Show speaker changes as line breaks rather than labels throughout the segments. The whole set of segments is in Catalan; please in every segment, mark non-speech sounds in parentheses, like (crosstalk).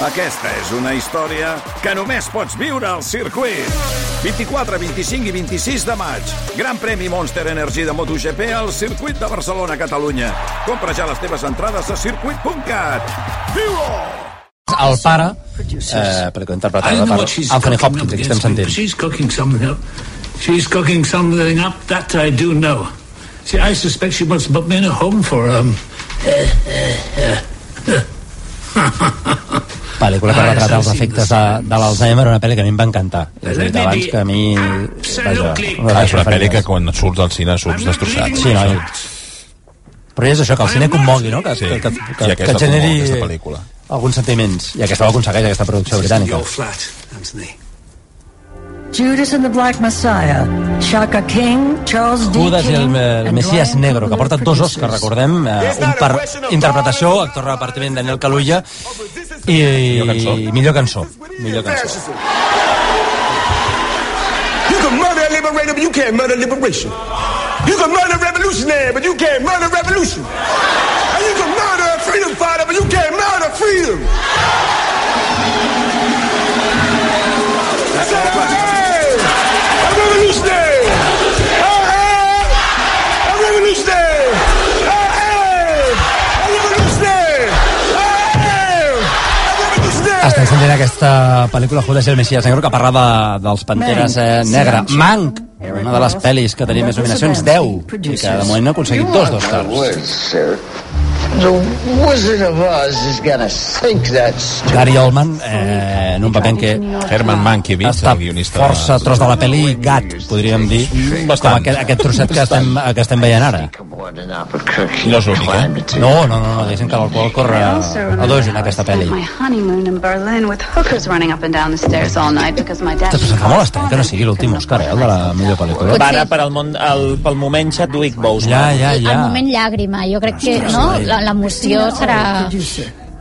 Aquesta és una història que només pots viure al circuit. 24, 25 i 26 de maig. Gran premi Monster Energy de MotoGP al circuit de Barcelona, Catalunya. Compra ja les teves entrades a circuit.cat. Viu-ho!
El pare, eh, perquè ho interpretat per Anthony Hopkins, aquí estem sentint.
She's cooking something up. She's cooking something up. That I do know. See, I suspect she wants to put me in a home for um. (laughs)
pel·lícula que
Ah,
retrata els efectes de, de l'Alzheimer, una pel·li que a mi em va encantar. Ja he dit abans que a mi... Vaja,
Ah, és una pel·li que quan surts al cine surts destrossat.
Sí, no, però és això, que el cine commogui, no? Que,
Sí,
que, que, que, que generi alguns sentiments. I aquesta ho aconsegueix, aquesta producció britànica.
Judas and the Black Messiah, Shaka King, Charles D.
Judas i el,
King,
el
and
Messias Negro, que porta dos. Oscars, recordem, eh, un per interpretació, actor repartiment Daniel Kaluuya, i,
Millor cançó.
i millor cançó. Millor cançó.
You can murder a liberator, but you can't murder liberation. You can murder a revolutionary, but you can't murder revolution. And you can murder a freedom fighter, but you can't murder freedom.
Estem sentint aquesta pel·lícula Judas i el Messias Negro que parla de, dels Panteres eh, Negra. Mank, una de les pel·lis que tenia més nominacions, 10, i que de moment ha aconseguit dos d'Oscars.
Stupid
Gary Oldman, eh, en un paper en què
Herman Mankiewicz,
està
el guionista.
força tros de la pel·li gat, podríem dir, com aquest, aquest trosset que estem, que estem veient ara.
No és l'únic, eh?
No, no, no, no diguéssim que l'alcohol corre a dos en aquesta pel·li.
My honeymoon in Berlin with hookers running up and down the stairs all night because my dad.
Ostres, em fa molt estrany que no sigui l'últim Òscar, eh, el de la millor pel·lícula.
Va ara per al món, el, pel moment Chadwick Boseman.
Ja, ja,
El
ja.
moment llàgrima, jo crec que no, la- l'emoció serà...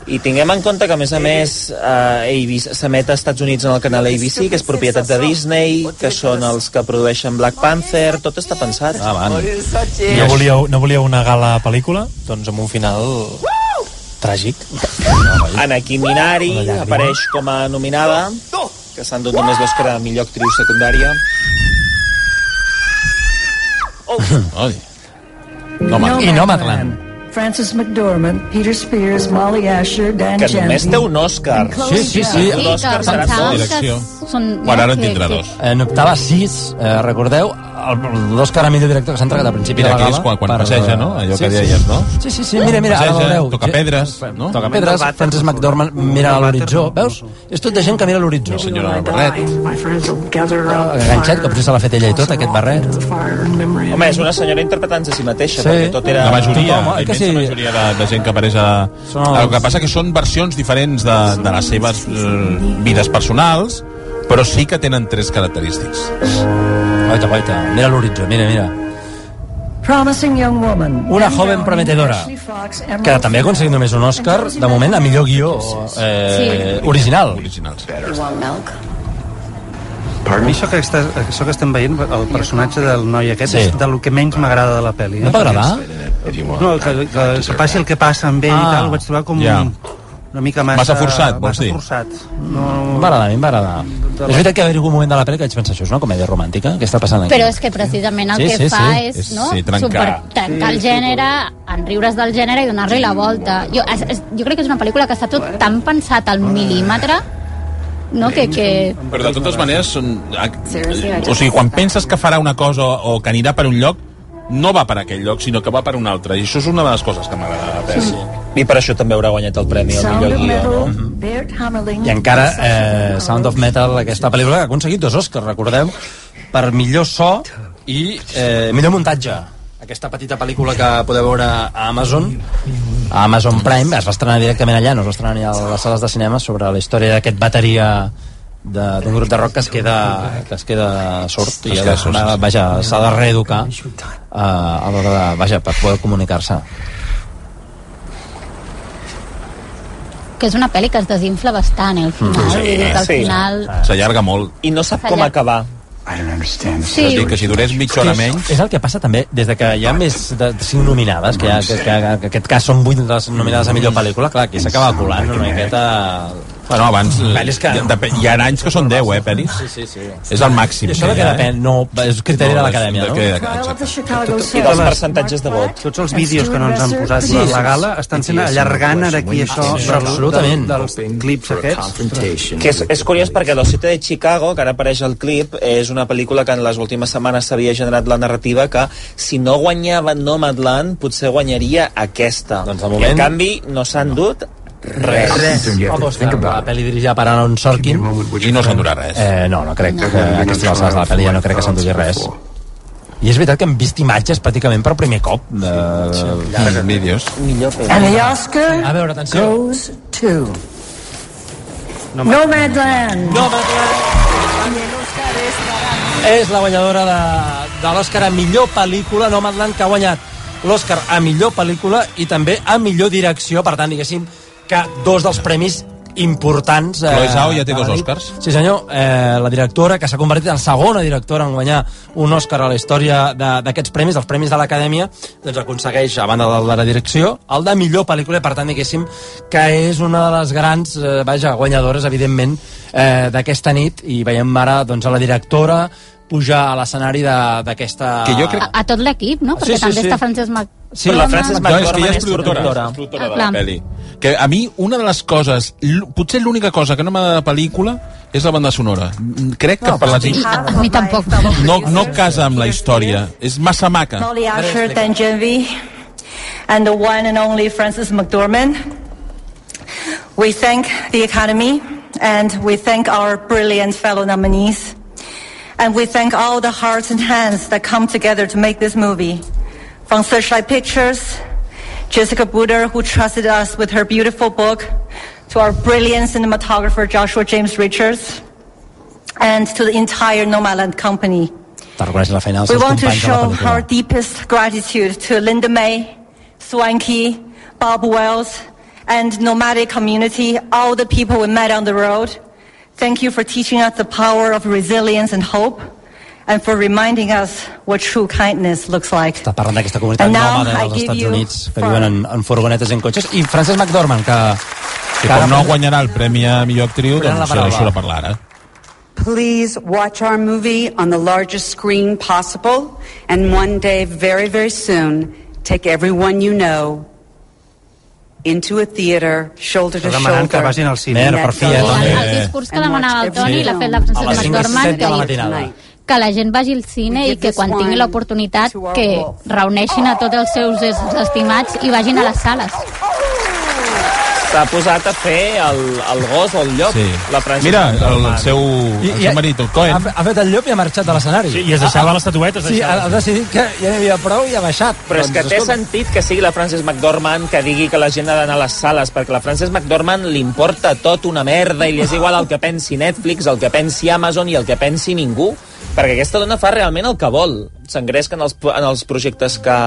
I tinguem en compte que, a més a més, eh, ABC s'emet als Estats Units en el canal ABC, que és propietat de Disney, que són els que produeixen Black Panther, tot està pensat.
Ah, van.
No volíeu, no volíeu una gala pel·lícula? Doncs amb un final tràgic. (laughs)
Anakin Minari apareix com a nominada, que s'han dut només l'Òscar a millor actriu secundària. (laughs)
Oi. No,
I Nomadland.
Francis McDormand, Peter Spears, Molly Asher, Dan
Que només té un Òscar.
Sí, sí, sí.
Sí, que
L'Òscar serà dos.
són...
Quan ara en tindrà dos.
Eh, N'optava sis, eh, recordeu, l'Òscar a millor director que s'ha entregat al principi
Mira,
de la gala.
és quan, quan
per-
passeja, no? Allò
Sí,
que
sí.
deies, no?
Sí, sí, sí, mira, mira, ara
Passeja,
veureu.
toca pedres, no?
Toca pedres, Francis McDormand mira a l'horitzó, veus? És tot de gent que mira a l'horitzó.
Senyora del barret.
Enganxat, que potser se l'ha fet ella i tot, aquest barret.
Home, és una senyora interpretant-se a si mateixa,
Sí.
perquè tot era...
La majoria,
Tothom,
la
sí?
majoria de, de gent que apareix a...
Són els-
El que passa que són versions diferents de, de les seves eh, vides personals, però sí que tenen tres característics.
Guaita, guaita, mira l'horitzó, mira, mira.
Promising Young Woman.
Una joven prometedora, que també ha aconseguit només un Òscar, de moment, a millor guió eh, original.
Originals.
A mi això que, està, això que estem veient, el personatge del noi aquest,
Sí.
és de lo que menys m'agrada de la pel·li.
No t'agrada?
No, que, que, que passi el que passa amb ell
Ah,
i tal, ho vaig trobar com
ja.
una mica massa...
Massa forçat, vols
massa
dir?
forçat. No,
mi m'agrada, a mi m'agrada. És veritat que va haver algun moment de la pel·li que vaig pensar, això és una comèdia romàntica? Què està passant aquí?
Però és que precisament el
Sí,
que
sí,
fa
sí.
és,
És-
no?
sí, trencar.
Super, trencar el gènere, en riure's del gènere i donar-li la volta. Jo, és, és, jo crec que és una pel·lícula que està tot tan pensat al mil·límetre no? que, que
Però de totes maneres, són... o sigui, quan penses que farà una cosa o que anirà per un lloc, no va per aquell lloc, sinó que va per un altre. I això és una de les coses que m'agrada de pel·li.
I per això també haurà guanyat el premi al millor guió, no?
Bert Hamelin.
I encara eh, Sound of Metal, aquesta pel·lícula que ha aconseguit dos Oscars, recordeu, per millor so i eh, millor muntatge. Aquesta petita pel·lícula que podeu veure a Amazon, a Amazon Prime, es va estrenar directament allà, no es va estrenar ni a les sales de cinema, sobre la història d'aquest bateria de- d'un grup de rock que es queda, que es queda sord i
Es queda
vaja, s'ha de reeducar eh, a l'hora de, vaja, per poder comunicar-se.
que és una pel·li que es desinfla bastant, eh, al final.
Sí,
al
sí.
final...
S'allarga molt.
I no sap com acabar.
Sí,
És a dir, que si durés mitja hora menys...
És el que passa també, des de que hi ha més de 5 nominades, que, ha, que, que, que, en aquest cas són 8 les nominades a millor pel·lícula, clar, aquí s'acaba colant una miqueta
Bueno, abans...
Pel·lis que-
Hi, ha- hi ha anys que són 10, eh, pel·lis?
Sí, sí, sí.
És el màxim.
I això de
que
depèn? No, és criteri de l'acadèmia, no?
que-
I dels percentatges de vot.
Tots els vídeos que no ens han posat
Sí,
la gala estan sent allargant ara aquí això
Sí,
del-
absolutament.
del- dels clips aquests.
Que és, és curiós perquè Los Siete de Chicago, que ara apareix al clip, és una pel·lícula que en les últimes setmanes s'havia generat la narrativa que si no guanyava Nomadland, potser guanyaria aquesta.
Doncs de
I
moment-
en canvi no s'han dut res.
Res. Home, Òscar, la pel·li dirigida per Aaron Sorkin.
I no s'endurà res.
Eh, no, no crec. Que aquestes alçades de la pel·li ja no crec que s'endugui res. I és veritat que hem vist imatges pràcticament per primer cop de...
Llargues vídeos.
Millor
And the Oscar
A veure, atenció.
goes to Nomadland.
És la guanyadora de, de l'Oscar a millor pel·lícula, Nomadland, que ha guanyat l'Oscar a millor pel·lícula i també a millor direcció, per tant, diguéssim que dos dels premis importants.
Chloe Zhao ja té dos. Oscars.
Sí, senyor. Eh, la directora, que s'ha convertit en segona directora en guanyar un Oscar a la història de- d'aquests premis, els premis de l'Acadèmia, doncs aconsegueix, a banda del de la direcció, el de millor pel·lícula, per tant, diguéssim, que és una de les grans, eh, vaja, guanyadores, evidentment, eh, d'aquesta nit, i veiem ara doncs, a la directora pujar a l'escenari de- d'aquesta...
Que jo crec-
A, a tot l'equip, no? Perquè
Sí, sí,
també
sí.
està Frances Mac...
Sí,
la Frances
No, és que
McDormand
ella és
és
productora,
productora.
és productora
Ah,
de la pel·li. Que a mi, una de les coses, potser l'única cosa que no m'agrada de la pel·lícula és la banda sonora. Mm, Crec que per les...
A mi tampoc.
No, no casa amb la història. És massa maca.
Molly Asher, Dan Genvy, and the one and only Frances McDormand. We thank the Academy and we thank our brilliant fellow nominees. And we thank all the hearts and hands that come together to make this movie. From Searchlight Pictures, Jessica Buder, who trusted us with her beautiful book, to our brilliant cinematographer Joshua James Richards, and to the entire Nomadland company.
Te reconeix la feina dels
We want to
companys de la
show our deepest gratitude to Linda May, Swanky, Bob Wells, and nomadic community, all the people we met on the road. Thank you for teaching us the power of resilience and hope, and for reminding us what true kindness looks like.
Està parlant d'aquesta comunitat
And now
nòmada
I
dels
give
Estats
you
Units que viuen en, en furgonetes i en cotxes. I Frances McDormand, que...
Que com no guanyarà el Premi a millor actriu,
la
doncs
paraula.
deixo de parlar ara.
Please watch our movie on the largest screen possible, and one day, very, very soon, take everyone you know into a theater, shoulder to
demanant que
shoulder.
vagin al cine.
Mer, per fi, eh,
El,
Toni?
el discurs que demanava el Toni
Sí.
l'ha fet la
A
Frances
les cinc i
McDormand
set de la
que,
matinada.
que la gent vagi al cine i que quan tingui l'oportunitat que reuneixin a tots els seus es- estimats i vagin a les sales.
S'ha posat a fer el, el gos o el llop,
Sí.
la Frances
Mira, el, el seu, el seu marit, el Cohen.
Ha, ha fet el llop i ha marxat de l'escenari.
Sí, i es deixava l'estatueta, es
Sí,
deixava.
ha, ha decidit que ja n'hi havia prou i ha baixat.
Però és que
Doncs,
té
escolta,
sentit que sigui la Frances McDormand que digui que la gent ha d'anar a les sales, perquè la Frances McDormand li importa tot una merda i li és igual el que pensi Netflix, el que pensi Amazon i el que pensi ningú, perquè aquesta dona fa realment el que vol. S'engresca en, els, en els projectes que,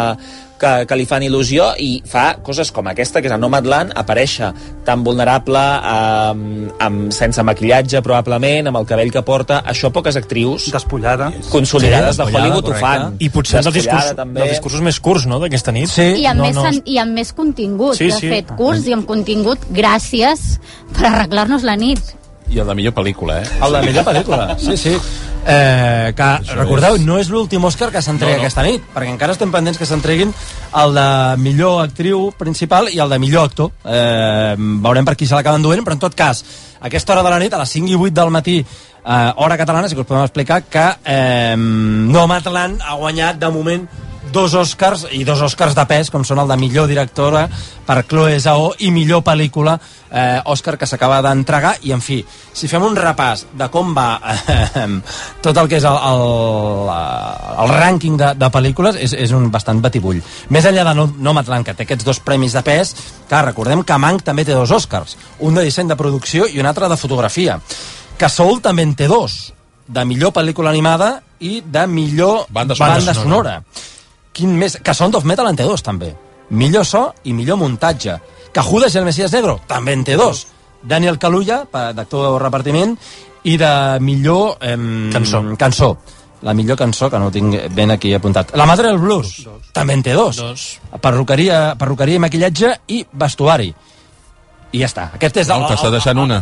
que, que li fan il·lusió i fa coses com aquesta, que és a Nomadland, aparèixer tan vulnerable, amb, amb, sense maquillatge probablement, amb el cabell que porta, això poques actrius
Despullada.
consolidades
Sí,
de Hollywood ho
correcte.
fan.
I potser dels discursos,
també.
dels discursos més curts, no?, d'aquesta nit.
Sí.
I amb,
No,
més,
no.
i amb més contingut,
Sí,
de
sí.
fet, curts i amb contingut, gràcies per arreglar-nos la nit.
I el de millor pel·lícula, eh?
El de millor pel·lícula, sí, sí. Eh, que, recordeu, no és l'últim Òscar que s'entrega
No, no.
aquesta nit, perquè encara estem pendents que s'entreguin el de millor actriu principal i el de millor actor. Eh, veurem per qui se l'acaben duent, però en tot cas, a aquesta hora de la nit, a les 5 i 8 del matí, eh, hora catalana, sí que us podem explicar que eh, Nomadland ha guanyat de moment dos Oscars i dos Oscars de pes, com són el de millor directora per Chloe Zhao i millor pel·lícula, eh, Òscar que s'acaba d'entregar i en fi, si fem un repàs de com va eh, tot el que és el, el, el rànquing de, de pel·lícules és, és un bastant batibull. Més enllà de No- Nomadland, que té aquests dos premis de pes, clar, recordem que Mank també té dos Oscars, un de disseny de producció i un altre de fotografia. Que Soul també en té dos, de millor pel·lícula animada i de millor
Banda sonora.
banda sonora. Quin més? Que Sound of Metal en té dos, també. Millor so i millor muntatge. Que Judas i el Messias Negro també en té dos. Daniel Kaluuya, pa- d'actor de repartiment, i de millor... Em,
Cançó.
Cançó. La millor cançó, que no ho tinc ben aquí apuntat. La Madre del Blues, també en té dos.
Dos.
Perruqueria, perruqueria i maquillatge i vestuari. I ja està. Aquest és
No, que està deixant una.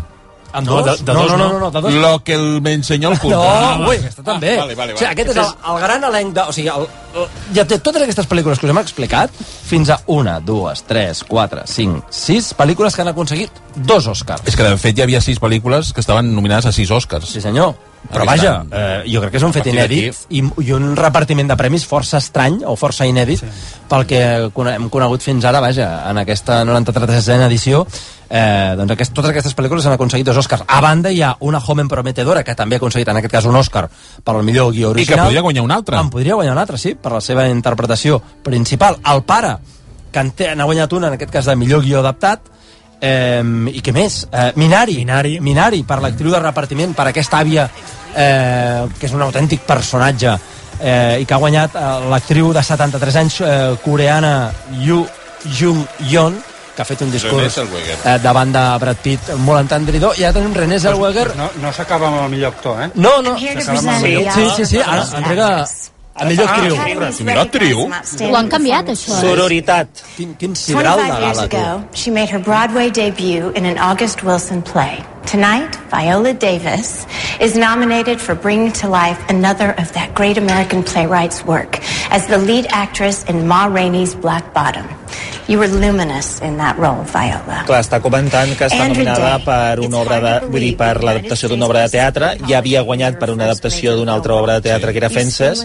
En dos?
No, de, de
No,
dos
no,
no.
no, no, de dos.
Lo que el me ensenyó el (laughs)
No,
punto.
ui, aquesta també.
Ah, vale, vale,
O sigui,
vale.
aquest és el, el gran elenc de... O sigui, el, el, ja té totes aquestes pel·lícules que us hem explicat, fins a una, dues, tres, quatre, cinc, sis pel·lícules que han aconseguit dos Oscars.
És que, de fet, hi havia sis pel·lícules que estaven nominades a sis Oscars.
Sí, senyor. Però vaja, eh, jo crec que és un fet inèdit i, i un repartiment de premis força estrany o força inèdit sí. pel que hem conegut fins ara, vaja, en aquesta 93a edició eh, doncs aquest, totes aquestes pel·lícules han aconseguit dos Oscars. A banda hi ha una Joven Prometedora que també ha aconseguit en aquest cas un Òscar per al millor guió
I
original.
que podria guanyar un altre.
En podria guanyar un altre, sí, per la seva interpretació principal. El pare, que n'ha guanyat una, en aquest cas de millor guió adaptat, Eh, I què més? Eh, Minari. Minari. Minari, per l'actriu de repartiment, per aquesta àvia, eh, que és un autèntic personatge, eh, i que ha guanyat eh, l'actriu de 73 anys eh, coreana Yu Jung-yeon, que ha fet un discurs eh, davant de Brad Pitt molt entendridor. I ja tenim René Zellweger.
No, no s'acaba amb el millor actor, eh?
No, no. Sí,
Oscar
sí, sí, ara
for
entrega a millor
Ah,
actriu.
Academy's
Millor actriu?
Ho han canviat, això.
Sororitat.
Quin, quin sidral de
25 years
gala, tu.
ago, she made her Broadway debut in an August Wilson play. Tonight, Viola Davis is nominated for bringing to life another of that great American playwright's work as the lead actress in Ma Rainey's Black Bottom. You were luminous in that role, Viola.
Clar, està comentant que està nominada per una obra de, vull dir, per l'adaptació d'una obra de teatre, ja havia guanyat per una adaptació d'una altra obra de teatre que era
You
Fences,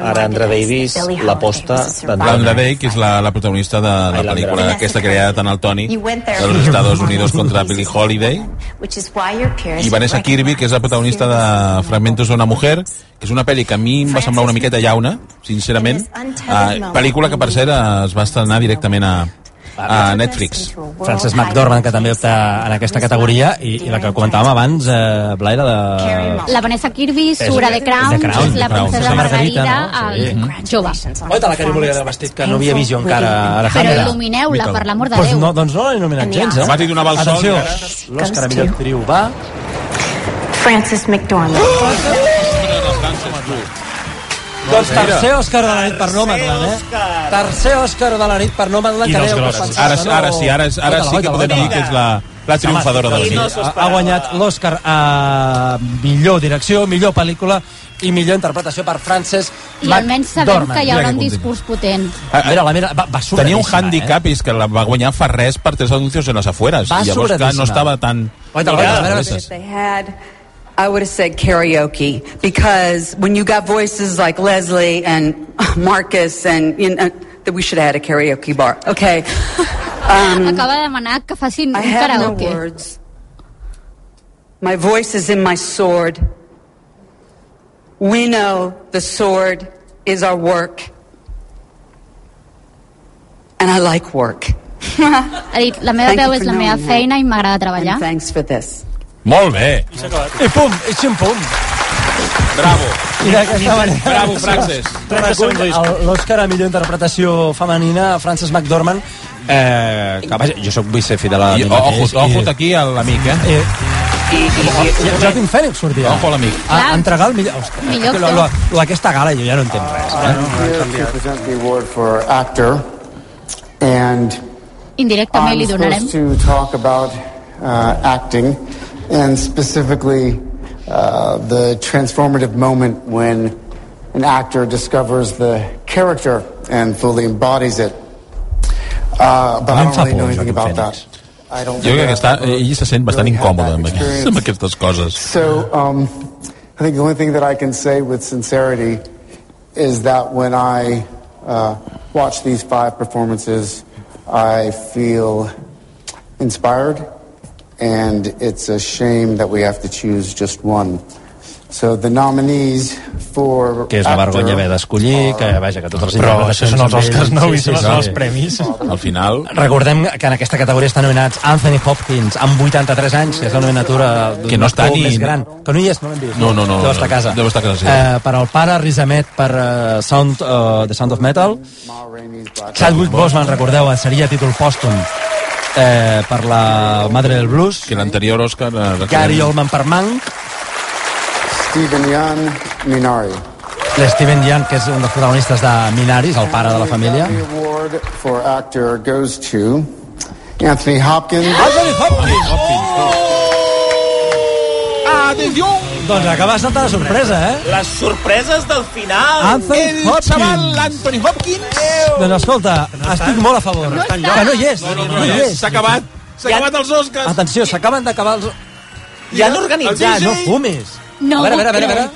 ara Andra Davis l'aposta
Holiday was a survivor.
L'Andra Day, que és la, la protagonista de la pel·lícula aquesta creada tant al Tony,
You went there
de los Estados Unidos contra Billie Holiday, i Vanessa Kirby, que és la protagonista de Fragmentos d'una mujer, és una pel·li que a mi em va semblar una miqueta llauna, sincerament. Uh, pel·lícula que, per cert, es va estrenar directament a, a Netflix.
Frances McDormand, que també opta en aquesta categoria, i, i la que comentàvem abans, eh, Blai, la de...
La Vanessa Kirby sura de Crown,
de Crown,
la
de Crown.
princesa Margarita,
Margarita, no? Sí.
el jove.
Oita, la que li volia del vestit, que no havia vist jo encara.
Però
Alejandra.
il·lumineu-la, per l'amor de
Pues
Déu.
no, doncs no l'he nominat gens, eh?
Li donava el sol
l'Òscar a millor actriu va...
Frances McDormand. (gasps)
Doncs tercer Òscar de la nit per Nomadland, eh? Tercer Òscar de la nit per Nomadland.
I
que
dels
dèieu que
grossos.
pensava
Ara-
no-
ara sí, ara és- ara sí que podem dir que és la- la triomfadora de la nit.
ha, ha guanyat l'Òscar a millor direcció, millor pel·lícula i millor interpretació per Frances
I almenys sabem
McDormand.
que hi haurà un discurs potent.
Ah,
Mira, la mira, va, va
Tenia un handicap, i és que la va guanyar fa res per tres anuncios en les afueres.
Va
I llavors, clar, no estava tan...
Oita-la,
presses.
If they had, I would have said karaoke because when you got voices like Leslie and (laughs) Marcus and you know, that we should have had a karaoke bar. Okay. Um, (laughs)
Acaba de demanar que facin
I have no words. My voice is in my sword. We know the sword is our work. And I like work. (laughs)
Ha dit, la meva
Thank
veu
you
és
for
la meva
knowing
feina i m'agrada treballar.
And thanks for this.
Molt bé.
I pum, i xim-pum.
Bravo.
I d'aquesta manera...
Bravo, Frances.
L'Òscar a millor interpretació femenina, Frances McDormand, eh, que vaja, jo soc vull ser fidel a
I,
mi
ojo,
mateix.
ojo aquí a l'amic, eh?
I, i, i, i, Joaquin Phoenix sortia.
Ojo a l'amic.
A, a entregar el millor... Ostres,
Millor
que lo- lo- lo d'aquesta gala jo ja no entenc res. Eh?
Here to present the award for actor, and
Indirectament li
I'm
donarem.
supposed to talk about uh, acting, and specifically uh, the transformative moment when an actor discovers the character and fully embodies it. Uh, but I don't really know anything about that. I don't
Jo
think
crec que està, ell se sent bastant
really
incòmode amb,
experience.
amb aquestes coses.
So, um, I think the only thing that I can say with sincerity is that when I uh, watch these five performances, I feel inspired, and it's a shame that we have to choose just one. So the nominees for
Que és la
actor
vergonya haver d'escollir, que vaja, que totes les
Però això són els Oscars, no? I són els premis.
Al final...
Recordem que en aquesta categoria estan nominats Anthony Hopkins, amb 83 anys, que és la nomenatura d'un
Que no està ni-
més gran. Que no hi és, no l'hem vist.
No, no, no,
Deu estar a casa.
deu estar a casa, sí.
Eh, per al pare, Riz Ahmed per uh, Sound, uh, The Sound of Metal. Chadwick Boseman, recordeu, seria títol pòstum eh, per la Madre del Blues.
Que l'anterior Òscar... Eh,
Gary Oldman per Mank.
Steven Young, Minari.
L'Steven Young, que és un dels protagonistes de Minari, és el pare de la família.
Award for actor goes to Anthony Hopkins.
Anthony Hopkins!
Oh! Oh!
Doncs acaba de saltar la sorpresa, eh?
Les sorpreses del final!
Anthony
El
Hopkins.
xaval Anthony Hopkins!
Doncs escolta, estic molt a favor.
No
que no hi és.
No, no, no hi és. S'ha acabat. S'ha
Ja-
acabat els Oscars.
Atenció, s'acaben d'acabar els...
Ja han organitzat.
No fumis.
No
a veure, a veure, a veure, a veure.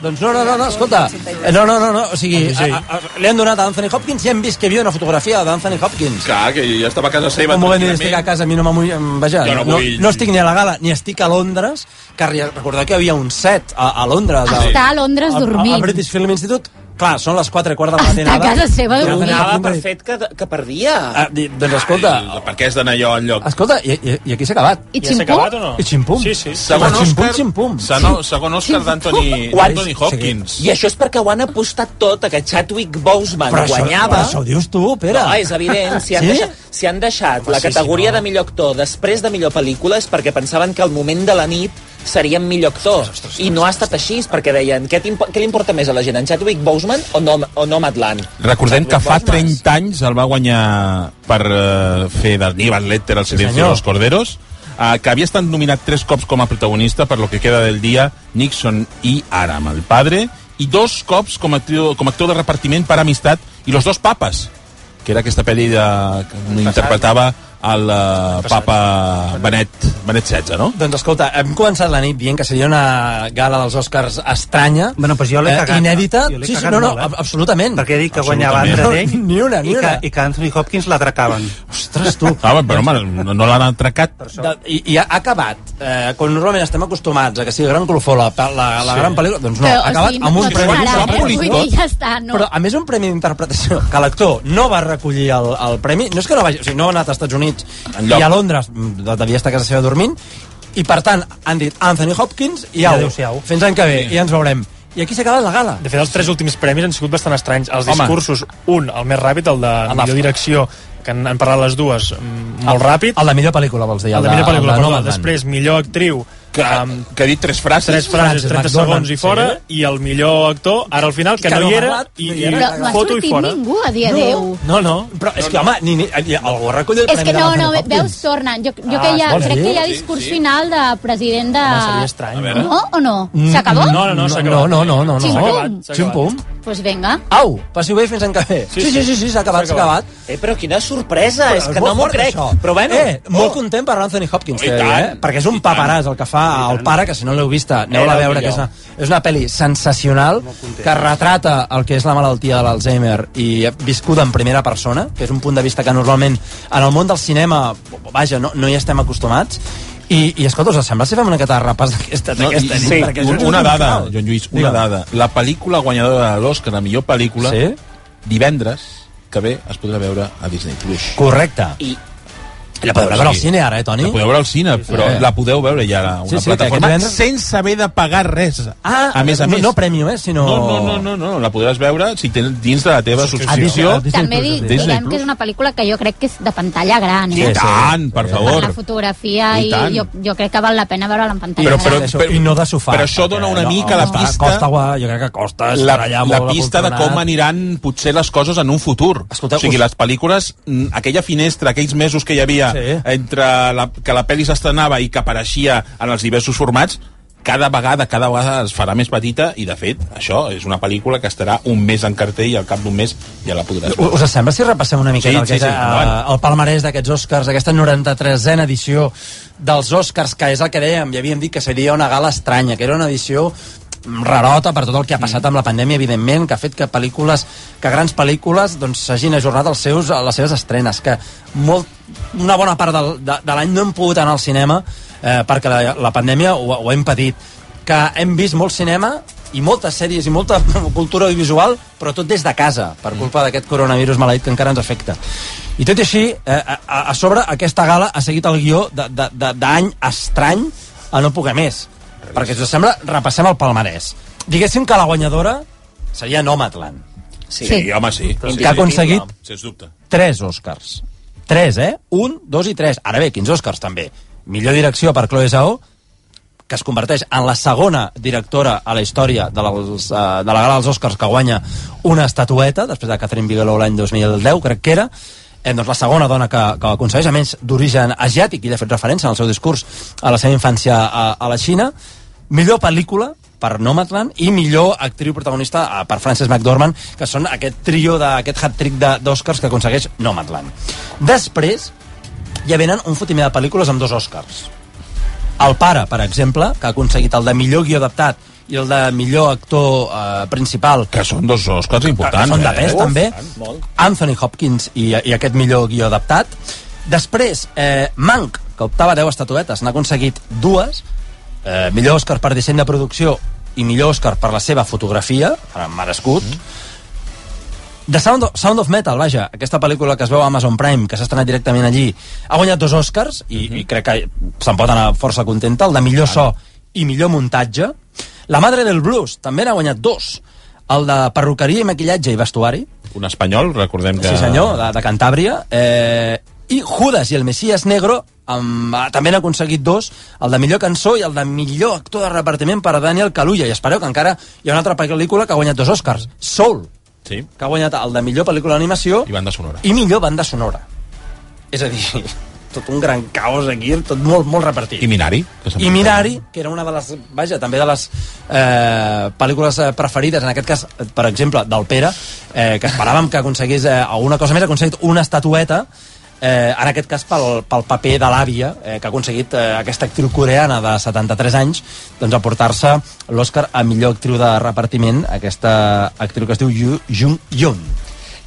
Doncs no, no, no, no, escolta. Eh, No, no, no, no, o sigui, a, a, a, li han donat a Anthony Hopkins i hem vist que hi havia una fotografia d'Anthony Hopkins.
Clar, que ja estava a casa seva.
Un moment,
tranquil·lament.
estic a casa, a mi no m'amull... Vaja,
no
no,
vull-
no estic ni a la gala, ni estic a Londres, que re- recordeu que hi havia un set a, a Londres. al-
Està a Londres dormint.
Al British Film Institute. Clar, són les 4 i quart de la
Està a
matinada.
casa seva dormint.
Anthony
Donava per fet que, que perdia.
Ah, di- doncs escolta,
Ai, per què has d'anar allò al lloc?
escolta, i, i, i aquí s'ha acabat.
I ximpum?
o no?
I ximpum.
Sí, sí.
Segon
Ximpum,
Òscar,
ximpum.
segon, segon Òscar d'Anthony Hopkins.
I això és perquè ho han apostat tot a que Chadwick Boseman
Però això,
guanyava.
però això ho dius tu, Pere.
No, és evident. Si han,
Sí?
deixat, si han deixat la
sí,
categoria
sí, no.
de millor actor després de millor pel·lícula és perquè pensaven que al moment de la nit serien millor actor. I no ha estat així, perquè deien què, què li importa més a la gent, en Chadwick Boseman o, no, o Nomadland?
Recordem que fa
Chadwick Boseman.
30 anys el va guanyar per uh, fer d'Aníbal Lecter al Silencio de
senyor.
los Corderos, uh, que havia estat nominat tres cops com a protagonista per lo que queda del dia Nixon i Aram, el padre, i dos cops com a actor, com a actor de repartiment per amistat i los dos papes, que era aquesta pel·li de, que interpretava el uh, papa Benet, Benet XVI, no?
Doncs escolta, hem començat la nit dient que seria una gala dels Oscars estranya,
Bueno, pues jo l'he
eh,
cagat.
inèdita.
Jo
Sí, sí, no, no,
molt, eh?
ab- absolutament.
Perquè he dit que guanyava
Absolutament.
Andre (laughs) Day
Ni una, ni
i, que,
una.
i que Anthony Hopkins l'atracaven.
Ostres, tu.
Ah, però home, no, no l'han atracat.
De, i, I ha acabat, eh, quan normalment estem acostumats a que sigui gran colofó la, la, la
Sí.
gran pel·lícula, doncs no,
Però,
ha acabat
o sigui,
amb un
no
premi.
tornarà,
un
eh?
premi
Vull dir, ja està, no.
Però, a més, un premi d'interpretació que l'actor no va recollir el, el premi, no és que no vagi, o sigui, no ha anat als Estats Units
Enlloc.
i a Londres, devia estar a casa seva dormint, i per tant han dit Anthony Hopkins i
I
au,
adéu-siau.
fins l'any que ve, i ja ens veurem. I aquí s'ha acabat la gala.
De fet, els tres últims premis han sigut bastant estranys. Els
Home.
discursos, un, el més ràpid, el de
El de-
millor direcció, que han, han parlat les dues mm, molt ràpid.
El de millor pel·lícula, vols dir?
El de millor pel·lícula,
el de
perdó.
Nomadland.
Després, millor actriu,
Que, que ha dit tres frases.
tres frases,
Frances
30
McDormand,
segons i fora,
sí.
i el millor actor, ara al final, que,
Que
no
no
hi era, i,
no hi
i
era.
Però no
foto i fora.
ningú a dir adéu.
No, no.
Però és que, home, ni, ni, ni, algú recull el
És
premi
que no, no, veus, tornen. Jo, jo
Ah,
que ja, crec
dir?
que hi ha
Sí,
discurs
sí.
final de president de...
Home, seria estrany.
No o no? S'acabó?
No, no, no, s'ha
no,
acabat.
no, no, no, no.
Ximpum.
S'ha
Ximpum.
acabat.
Pues vinga.
Au, passi bé fins que ve. Sí, sí, sí, sí, s'ha acabat, s'ha acabat.
Eh, però quina sorpresa, és que no m'ho crec. Però bueno,
Eh, molt
oh.
content per Anthony Hopkins,
Oh,
eh? Perquè és un paperàs el que fa el pare, que si no l'heu vista, aneu-la a
Era
veure, que és una, és una pel·li sensacional, que retrata el que és la malaltia de l'Alzheimer i viscuda en primera persona, que és un punt de vista que normalment en el món del cinema, vaja, no, no hi estem acostumats, i, i escolta, us sembla si fem una de repàs d'aquesta
No,
nit?
sí,
Perquè
un- una
un
dada. Joan Lluís, una
Digue'm.
dada. La pel·lícula guanyadora de l'Oscar de millor pel·lícula,
Sí?
divendres que ve es podrà veure a Disney+. Plus.
Correcte.
I
La podeu veure al cine ara, eh, Toni?
La podeu veure al cine, però
Sí.
la podeu veure ja a una
Sí, sí,
plataforma
divendres-
sense haver de pagar res.
Ah,
a més a
no,
més.
no premium, eh, sinó...
No, no, no, no, no, la podràs veure si tens dins de la teva subscripció.
Disney
També di,
Disney
que és una pel·lícula que jo crec que és de pantalla gran,
I
eh?
tant, per
Per
favor.
la fotografia
I
i, jo, jo crec que val la pena veure-la en pantalla
Però, però,
gran.
Això, I no de sofà.
però això dona una mica la
costa-
pista-
Costa, guà, jo crec que costa
la,
estar allà
la pista de com aniran potser les coses en un futur.
Escolteu,
o sigui, les pel·lícules, mm, aquella finestra, aquells mesos que hi havia
Sí.
entre la, que la pel·li s'estrenava i que apareixia en els diversos formats, cada vegada, cada vegada es farà més petita i, de fet, això és una pel·lícula que estarà un mes en cartell i al cap d'un mes ja la podràs veure.
Us sembla si repassem una miqueta
Sí,
el, que
sí, sí,
eh, el palmarès d'aquests Oscars, aquesta 93a edició dels Oscars, que és el que dèiem, ja havíem dit que seria una gala estranya, que era una edició rarota per tot el que ha passat amb la pandèmia, evidentment, que ha fet que pel·lícules, que grans pel·lícules doncs, s'hagin ajornat els seus, a les seves estrenes, que molt, una bona part del, de, de l'any no hem pogut anar al cinema eh, perquè la, la pandèmia ho, ho ha impedit que hem vist molt cinema i moltes sèries i molta (laughs) cultura audiovisual, però tot des de casa, per culpa d'aquest coronavirus maleït que encara ens afecta. I tot i així, eh, a, a sobre, aquesta gala ha seguit el guió d'any estrany a no poder més. Perquè, si us sembla, repassem el palmarès. Diguéssim que la guanyadora seria Nomadland,
sí.
Sí, home, sí.
que ha aconseguit
Sens dubte.
tres Oscars. Tres, eh? Un, dos i tres. Ara bé, quins Oscars, també. Millor direcció per Chloe Zhao, que es converteix en la segona directora a la història de, les, uh, de la gala dels Oscars que guanya una estatueta, després de Catherine Bigelow l'any 2010, crec que era, eh, doncs la segona dona que, que ho aconsegueix, a més d'origen asiàtic, i de fet referència en el seu discurs a la seva infància a, a la Xina, millor pel·lícula per Nomadland i millor actriu protagonista eh, per Frances McDormand, que són aquest trio d'aquest hat-trick d'Oscars que aconsegueix Nomadland. Després, ja venen un fotimer de pel·lícules amb dos Oscars. El pare, per exemple, que ha aconseguit el de millor guió adaptat i el de millor actor eh, principal.
Que són dos Oscars importants.
Que són de
eh?
pes,
Uf,
també.
Molt.
Anthony Hopkins i, i aquest millor guió adaptat. Després, eh, Mank, que optava a 10 estatuetes, n'ha aconseguit dues. Eh, millor Òscar per disseny de producció i millor Òscar per la seva fotografia, eh, merescut. Mm. The Sound of, Sound of Metal, vaja, aquesta pel·lícula que es veu a Amazon Prime, que s'ha estrenat directament allí, ha guanyat dos Oscars, i, i crec que se'n pot anar força contenta, el de millor so i millor muntatge. La Madre del Blues també n'ha guanyat dos, el de perruqueria i maquillatge i vestuari,
Un espanyol, recordem que...
Sí, senyor, de, de Cantàbria. Eh, I Judas i el Messias Negro amb, eh, també han aconseguit dos, el de millor cançó i el de millor actor de repartiment per a Daniel Kaluuya. I espereu que encara hi ha una altra pel·lícula que ha guanyat dos Oscars, Soul,
sí.
que ha guanyat el de millor pel·lícula d'animació
I banda sonora.
i millor banda sonora. És a dir, tot un gran caos aquí, tot molt, molt repartit.
I Minari. Que
I Minari, que era una de les, vaja, també de les eh, pel·lícules eh, preferides, en aquest cas, per exemple, del Pere, eh, que esperàvem que aconseguís eh, alguna cosa més, ha aconseguit una estatueta, eh, en aquest cas pel, pel paper de l'àvia, eh, que ha aconseguit eh, aquesta actriu coreana de 73 anys doncs aportar-se l'Oscar a millor actriu de repartiment, aquesta actriu que es diu Yu- Jung Yoon.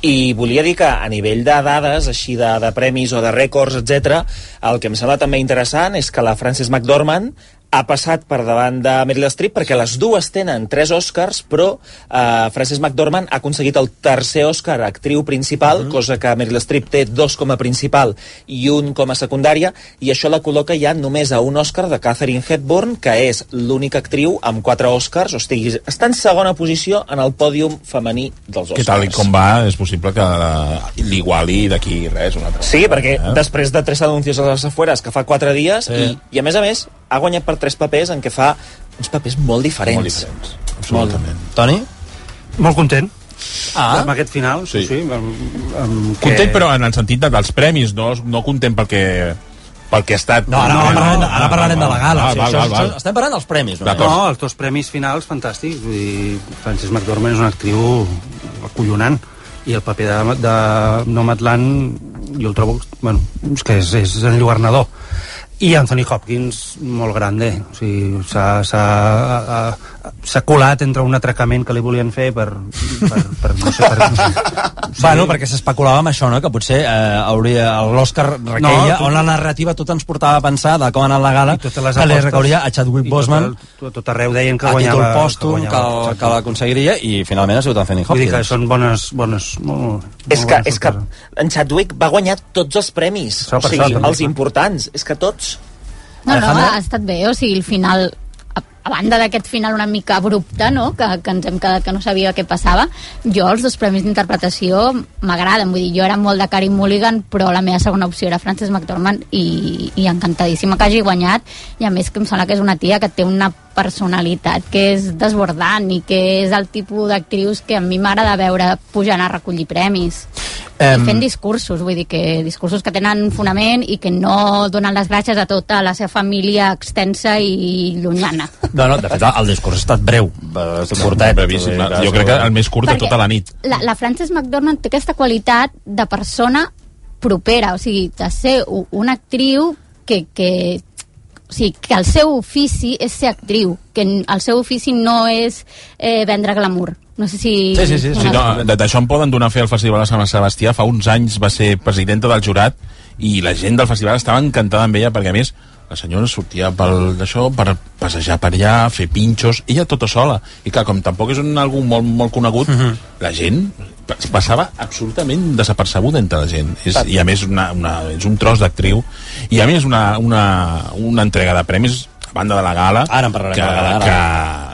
I volia dir que a nivell de dades, així de, de premis o de rècords, etc, el que em sembla també interessant és que la Frances McDormand ha passat per davant de Meryl Streep perquè les dues tenen tres Oscars, però eh, Frances McDormand ha aconseguit el tercer Oscar a actriu principal, cosa que Meryl Streep té dos com a principal i un com a secundària, i això la col·loca ja només a un Oscar de Catherine Hepburn, que és l'única actriu amb quatre Oscars, o sigui, està en segona posició en el pòdium femení dels Oscars.
Que tal i com va, és possible que l'iguali d'aquí res, una altra
Sí, perquè
Eh?
després de tres anuncis a les afueres que fa quatre dies
Sí.
i, i a més a més ha guanyat per tres papers en què fa uns papers molt diferents.
Molt diferents, absolutament.
Toni?
Molt content.
Ah.
Amb aquest final, sí. sí amb, amb que...
Content, però en el sentit de, dels premis, no, no content pel que, pel que ha estat...
No, ara, ara, parlarem, ara parlarem de la gala.
Ah,
o sigui,
val,
això,
val, val.
això, estem parlant dels premis. només.
No, els dos premis finals fantàstics. Vull dir, Frances McDormand és una actriu acollonant i el paper de, de Nomadland jo el trobo bueno, és que és, és enlluernador i Anthony Hopkins molt grande o sigui, s'ha s'ha ha- s'ha colat entre un atracament que li volien fer per, per, per no sé per, (laughs)
Sí. Bueno, perquè s'especulava amb això, no? que potser eh, hauria l'Òscar requeia,
No, tot-
on la narrativa tot ens portava a pensar de com ha anat la gala,
totes les
que li
apostes.
recauria a Chadwick Boseman
tot, tot arreu deien que guanyava
títol pòstum, que,
guanyava,
que, que l'aconseguiria i finalment ha sigut Anthony
Vull dir que
Hopkins.
són bones, bones, molt,
És
molt
que,
bones
és que en Chadwick va guanyar tots els premis,
Això
o sigui,
també.
els importants, és que tots.
No, no, ha estat bé, o sigui, el final a, a banda d'aquest final una mica abrupte, no?, que, que ens hem quedat que no sabia què passava, jo els dos premis d'interpretació m'agraden, vull dir, jo era molt de Carey Mulligan, però la meva segona opció era Frances McDormand i, i encantadíssima que hagi guanyat, i a més que em sembla que és una tia que té una personalitat que és desbordant i que és el tipus d'actrius que a mi m'agrada veure pujant a recollir premis
Em,
i fent discursos, vull dir que discursos que tenen fonament i que no donen les gràcies a tota la seva família extensa i llunyana.
No, no, de fet, el discurs ha estat breu, eh, curtet.
brevíssim.
Dir
Jo crec que el més curt de
Perquè
tota la nit.
La, la Frances McDormand té aquesta qualitat de persona propera, o sigui, de ser una actriu que, que o sigui, que el seu ofici és ser actriu, que el seu ofici no és eh, vendre glamour. No sé si...
Sí, no, d- D'això en poden donar fe al Festival de Sant Sebastià. Fa uns anys va ser presidenta del jurat i la gent del festival estava encantada amb ella perquè, a més, la senyora sortia pel d'això per passejar per allà, fer pinxos, ella tota sola. I clar, com tampoc és un algú molt, molt conegut, la gent passava absolutament desapercebuda entre la gent. És, I a més una, una, és un tros d'actriu i a més una, una, una entrega de premis a banda de la gala
Ara en parlarem
que,
de la gala,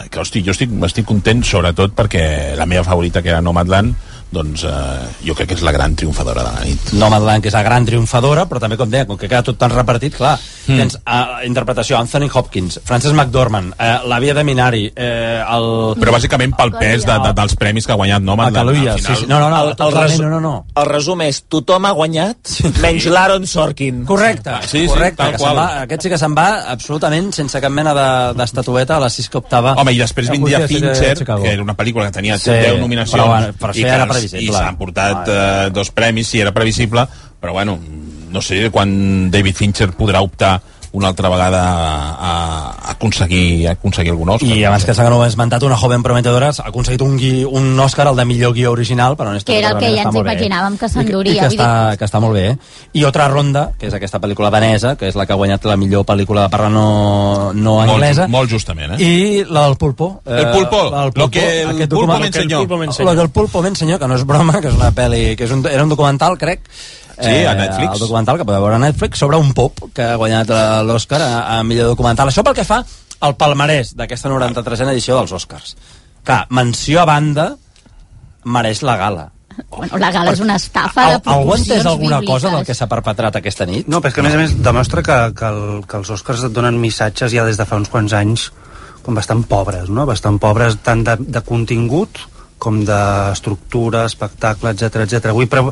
que, que hosti, jo estic, estic content sobretot perquè la meva favorita que era Nomadland doncs eh, jo crec que és la gran triomfadora de la nit.
Nomadland, que és la gran triomfadora, però també, com deia, com que queda tot tan repartit, clar, mm. tens uh, interpretació Anthony Hopkins, Frances McDormand, uh, la Via de Minari, uh, el...
Però bàsicament pel pes de, de, dels premis que ha guanyat Nomadland.
Calulla, sí, sí. No, no, no,
El, el, resu-
no, no, no.
el resum és tothom ha guanyat menys l'Aaron Sorkin
Correcte,
Sí, sí,
correcte,
tal
que
qual.
se'n va, aquest sí que se'n va absolutament sense cap mena de- d'estatueta a la sis que optava.
Home, i després
a
vindria
de
Fincher, que era una pel·lícula que tenia
Sí,
10 nominacions
però bueno, però
i
això
que
era
i s'han portat eh, dos premis, sí, era previsible, però bueno, no sé quan David Fincher podrà optar una altra vegada a, a aconseguir, a aconseguir algun Òscar.
I abans que s'ha esmentat una joven prometedora, ha aconseguit un, gui, un Òscar, el de millor guió original, però honestament
Que era el que ja ens
molt bé.
imaginàvem que
I, i
s'enduria.
que, està,
dir,
que està molt bé. eh? I Otra Ronda, que és aquesta pel·lícula danesa, que és la que ha guanyat la millor pel·lícula de parla no, no
Molt,
anglesa.
molt justament, eh?
I la del Pulpo.
El Pulpo,
la del
lo que el
aquest
Pulpo
document-
me enseñó.
Lo que el Pulpo me enseñó, que no és broma, que és una pel·li, que és un, era un documental, crec,
Sí, a Netflix.
El documental que podeu veure a Netflix sobre un pop que ha guanyat eh, l'Oscar a, a millor documental. Això pel que fa al palmarès d'aquesta 93a edició dels Oscars. Clar, menció a banda mereix la gala.
bueno, la gala és una estafa de
Al, algú ha entès
proporcions
alguna cosa del
bíbliques.
que s'ha perpetrat aquesta nit?
No, però és que a més a més demostra que, que, el, que els Oscars et donen missatges ja des de fa uns quants anys com bastant pobres, no? Bastant pobres tant de, de contingut com d'estructura, espectacle, etc etc. Avui pre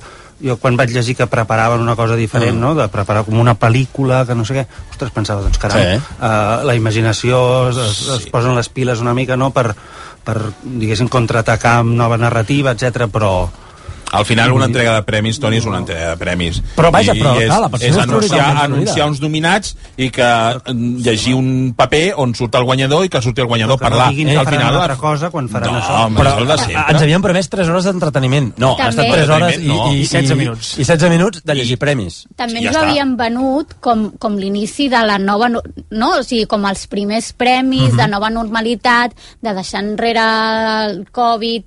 jo quan vaig llegir que preparaven una cosa diferent,
Mm.
no? de preparar com una pel·lícula, que no sé què, ostres, pensava, doncs caram,
Sí.
uh, la imaginació es, es, es posen les piles una mica, no?, per, per diguéssim, contraatacar amb nova narrativa, etc. però
Al final una entrega de premis, Toni, és una entrega de premis.
Però vaja,
I
però,
és,
clar, la persona
és
és
anunciar, anunciar uns nominats i que mm, llegir un paper on surt el guanyador i que surti el guanyador a
que no
parlar.
diguin
Eh,
que
al final,
altra cosa quan faran
no,
això.
Home, però, és el de sempre.
Ens havien promès 3 hores d'entreteniment. No, han estat
També.
3 hores i,
No.
i,
I 16 minuts.
I 16 minuts de llegir premis.
També
Ja
ens ho
està.
havien venut com, com l'inici de la nova... no- No? O sigui, com els primers premis
Mhm.
de nova normalitat, de deixar enrere el Covid...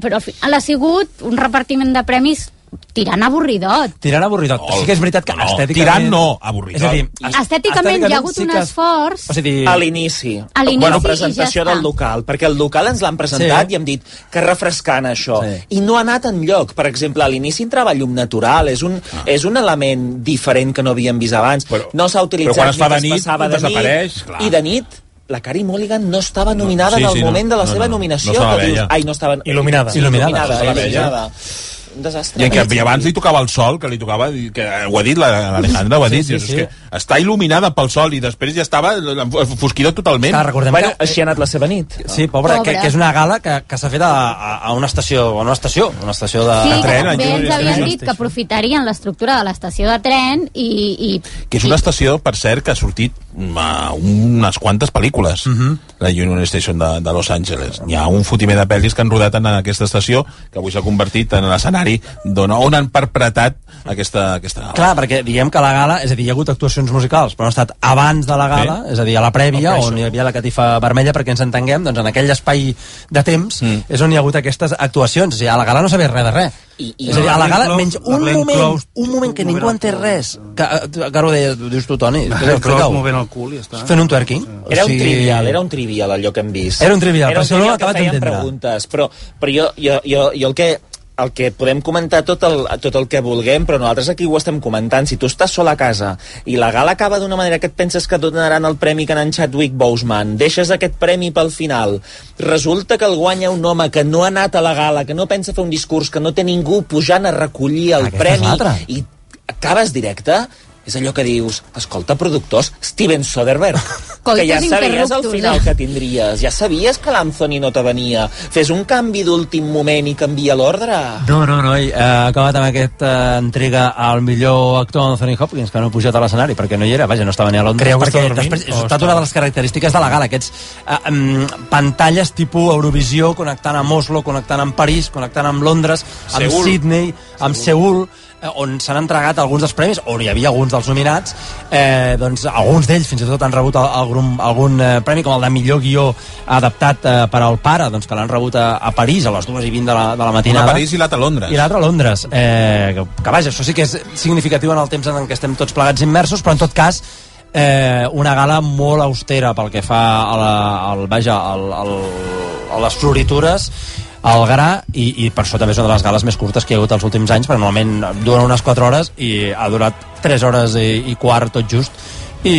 Però al final ha sigut un repartiment de premis tirant avorridot.
Tirant avorridot.
No,
sí que és veritat que
no,
estèticament...
tirant no, avorridot.
És a dir,
I estèticament hi ha hagut
sí
un
que-
esforç
O sigui,
a l'inici.
A l'inici
Bueno, presentació
ja
del local, perquè el local ens l'han presentat
Sí.
i hem dit que refrescant això.
Sí.
I no ha anat en lloc. Per exemple, a l'inici entrava llum natural, és un,
Ah.
és un element diferent que no havíem vist abans.
Però-
no s'ha utilitzat
però quan es fa de nit,
passava de nit,
clar.
I de nit la Carey Mulligan no estava nominada
sí,
en el
sí, no.
moment de la
No,
seva
no,
nominació.
no
que dius, ai, no estava...
Il·luminada.
Sí,
Il·luminada,
il·luminada,
no la veia.
il·luminada. Un desastre.
I, que, I abans li tocava el sol, que li tocava, que ho ha dit la- l'Alejandra, ho ha
Sí,
dit,
sí,
dius,
sí.
és que està il·luminada pel sol i després ja estava fosquida totalment.
Clar, recordem
Bueno,
que...
així ha anat la seva nit.
Sí, pobre,
Pobre.
Que, que és una gala que, que s'ha fet a, a, una estació, a una estació, una estació de,
Sí,
de tren.
també
allò
ens havien dit que aprofitarien l'estructura de l'estació de tren i... i
Que és una estació, per cert, que ha sortit a unes quantes pel·lícules, la Union Station de, de Los Angeles. Hi ha un fotimer de pel·lis que han rodat en aquesta estació, que avui s'ha convertit en l'escenari on han perpetrat aquesta, aquesta gala.
Clar, perquè diguem que la gala, és a dir, hi ha hagut actuacions musicals, però han estat abans de la gala, és a dir, a la prèvia, on hi havia la catifa vermella, perquè ens entenguem, doncs en aquell espai de temps
Mm.
és on hi ha hagut aquestes actuacions. O sigui, a la gala no sabia res de res.
I- i-
és a dir, a la gala, menys un moment,
Close-
un moment que ningú entès res. Que, eh, que ara ho deia, ho dius tu, Toni. Explica-ho.
movent el cul i ja està.
Fent un twerking.
Era un trivial, era un trivial allò que hem vist.
Era un trivial,
era
però
un
si no ho
trivial que
acabes
feien
d'entendre.
preguntes, però, però jo, jo, jo, jo el que el que podem comentar tot el, tot el que vulguem, però nosaltres aquí ho estem comentant. Si tu estàs sol a casa i la gala acaba d'una manera que et penses que donaran el premi que en Chadwick Boseman, deixes aquest premi pel final, resulta que el guanya un home que no ha anat a la gala, que no pensa fer un discurs, que no té ningú pujant a recollir el
Aquesta
premi i acabes directe, és allò que dius, escolta, productors, Steven Soderbergh, (laughs) que ja sabies al final
eh?
que tindries, ja sabies que l'Anthony no te venia, fes un canvi d'últim moment i canvia l'ordre.
No, no, no, i, eh, acabat amb aquesta entrega al millor actor Anthony Hopkins, que no ha pujat a l'escenari, perquè no hi era, vaja, no estava ni a Londres.
Creieu que està dormint
després, és ha estat una de les característiques de la gala, aquests eh, um, pantalles tipus Eurovisió, connectant amb Oslo, connectant amb París, connectant amb Londres, amb
Seül.
Sydney, amb Seul, eh, on s'han entregat alguns dels premis, on hi havia alguns dels nominats, eh, doncs alguns d'ells fins i tot han rebut algun, algun eh, premi, com el de millor guió adaptat eh, per al pare, doncs que l'han rebut a, a París a les 2 i 20 de la, de la matinada.
a París i l'altra a Londres.
I l'altre a Londres. Eh, que, que vaja, això sí que és significatiu en el temps en què estem tots plegats immersos, però en tot cas eh, una gala molt austera pel que fa a, la, al, vaja, al, al, a les floritures al gra i, i per això també és una de les gales més curtes que hi ha hagut els últims anys perquè normalment dura unes 4 hores i ha durat 3 hores i, i quart tot just i,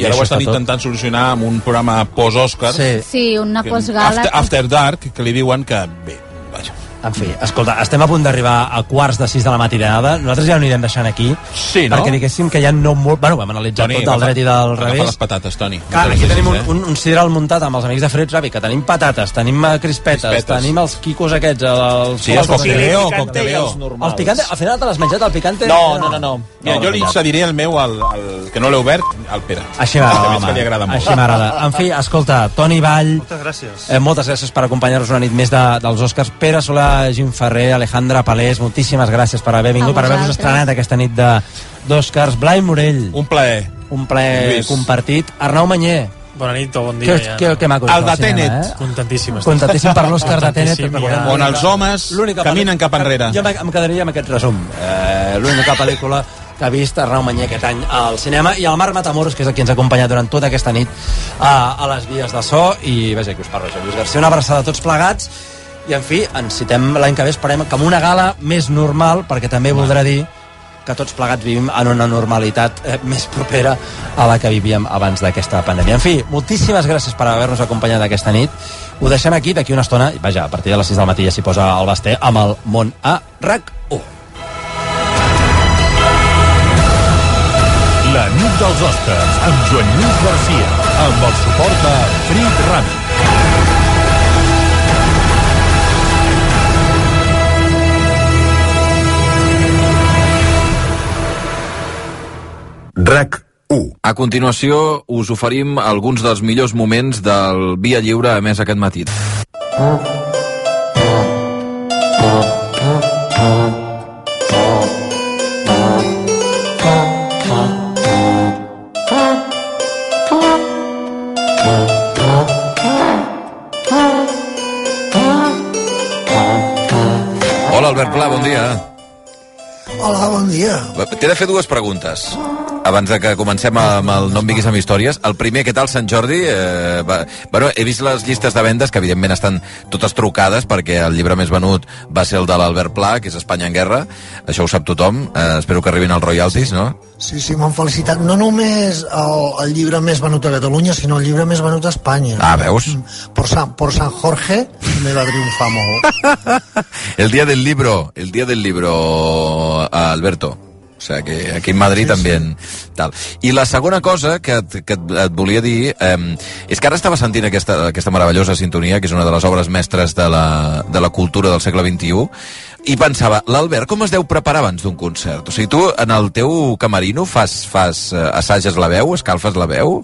I ara ho estan
està tot.
intentant solucionar amb un programa post-Òscar.
Sí.
Sí, una postgala...
After, After Dark, que li diuen que, bé, vaja.
En fi, escolta, estem a punt d'arribar a quarts de sis de la matinada. Nosaltres ja ho anirem deixant aquí.
Sí, no?
Perquè diguéssim que ja no molt... Bueno, vam analitzar
Toni,
tot del
agafa-
dret i del
agafa
revés.
les patates, Toni.
Clar,
No
aquí tenim un,
eh?
un, un sideral muntat amb els amics de Freds Ravi, que tenim patates, tenim eh, crispetes,
Crispetes.
tenim els quicos aquests, els...
Sí, els cocteleo, cocteleo.
Els picante, al final te l'has menjat, el picante?
No, no, no, no.
Mira, jo li cediré el meu al, al que no l'he obert, al Pere.
Així m'agrada,
veig que
home.
li agrada molt.
Així m'agrada. En fi, escolta, Toni Vall...
Moltes gràcies.
Eh, moltes gràcies per acompanyar-nos una nit més de, dels Oscars. Pere Solà, Jim Ferrer, Alejandra Palés, moltíssimes gràcies per haver vingut, per haver-nos
vosaltres.
estrenat aquesta nit de- d'Oscars. Blai Morell,
Un plaer.
un plaer
Lluís.
compartit. Arnau Manyer,
Bona nit o bon
que,
dia. ja.
que, que maco.
El de
cinema,
Tenet.
Eh?
Contentíssim. estic.
Contentíssim per l'Oscar de Tenet.
Ja.
On els homes caminen cap enrere.
Jo em quedaria amb aquest resum. Eh, L'única pel·lícula que ha vist Arnau Manyer aquest any al cinema i el Marc Matamoros, que és el qui ens ha acompanyat durant tota aquesta nit a, a les vies de so i vaja, que us parlo, jo, Lluís García, una abraçada a tots plegats i en fi, ens citem l'any que ve esperem que amb una gala més normal perquè també voldrà dir que tots plegats vivim en una normalitat eh, més propera a la que vivíem abans d'aquesta pandèmia. En fi, moltíssimes gràcies per haver-nos acompanyat aquesta nit. Ho deixem aquí d'aquí una estona. i Vaja, a partir de les 6 del matí ja s'hi posa el Basté amb el món a RAC1.
La nit dels Oscars amb Joan Lluís Garcia amb el suport de Frit Rami.
RAC 1. A continuació, us oferim alguns dels millors moments del Via Lliure emès aquest matí. Hola, Albert Pla, bon dia.
Hola, bon dia.
T'he de fer dues preguntes abans de que comencem amb el No em vinguis amb històries. El primer, què tal Sant Jordi? Eh, va, bueno, he vist les llistes de vendes, que evidentment estan totes trucades, perquè el llibre més venut va ser el de l'Albert Pla, que és Espanya en guerra. Això ho sap tothom. Eh, espero que arribin els royalties, no?
Sí, sí, m'han felicitat. No només el, el llibre més venut a Catalunya, sinó el llibre més venut a Espanya.
Ah, veus?
Por San, por San Jorge també va triomfar molt. (laughs)
El dia del libro, el dia del libro, Alberto. O sea, que aquí en Madrid sí, també. Sí. Tal. I la segona cosa que, que et, et volia dir eh, és que ara estava sentint aquesta, aquesta meravellosa sintonia, que és una de les obres mestres de la, de la cultura del segle XXI, i pensava, l'Albert com es deu preparar abans d'un concert? O sigui, tu en el teu camerino fas, fas eh, assages la veu, escalfes la veu,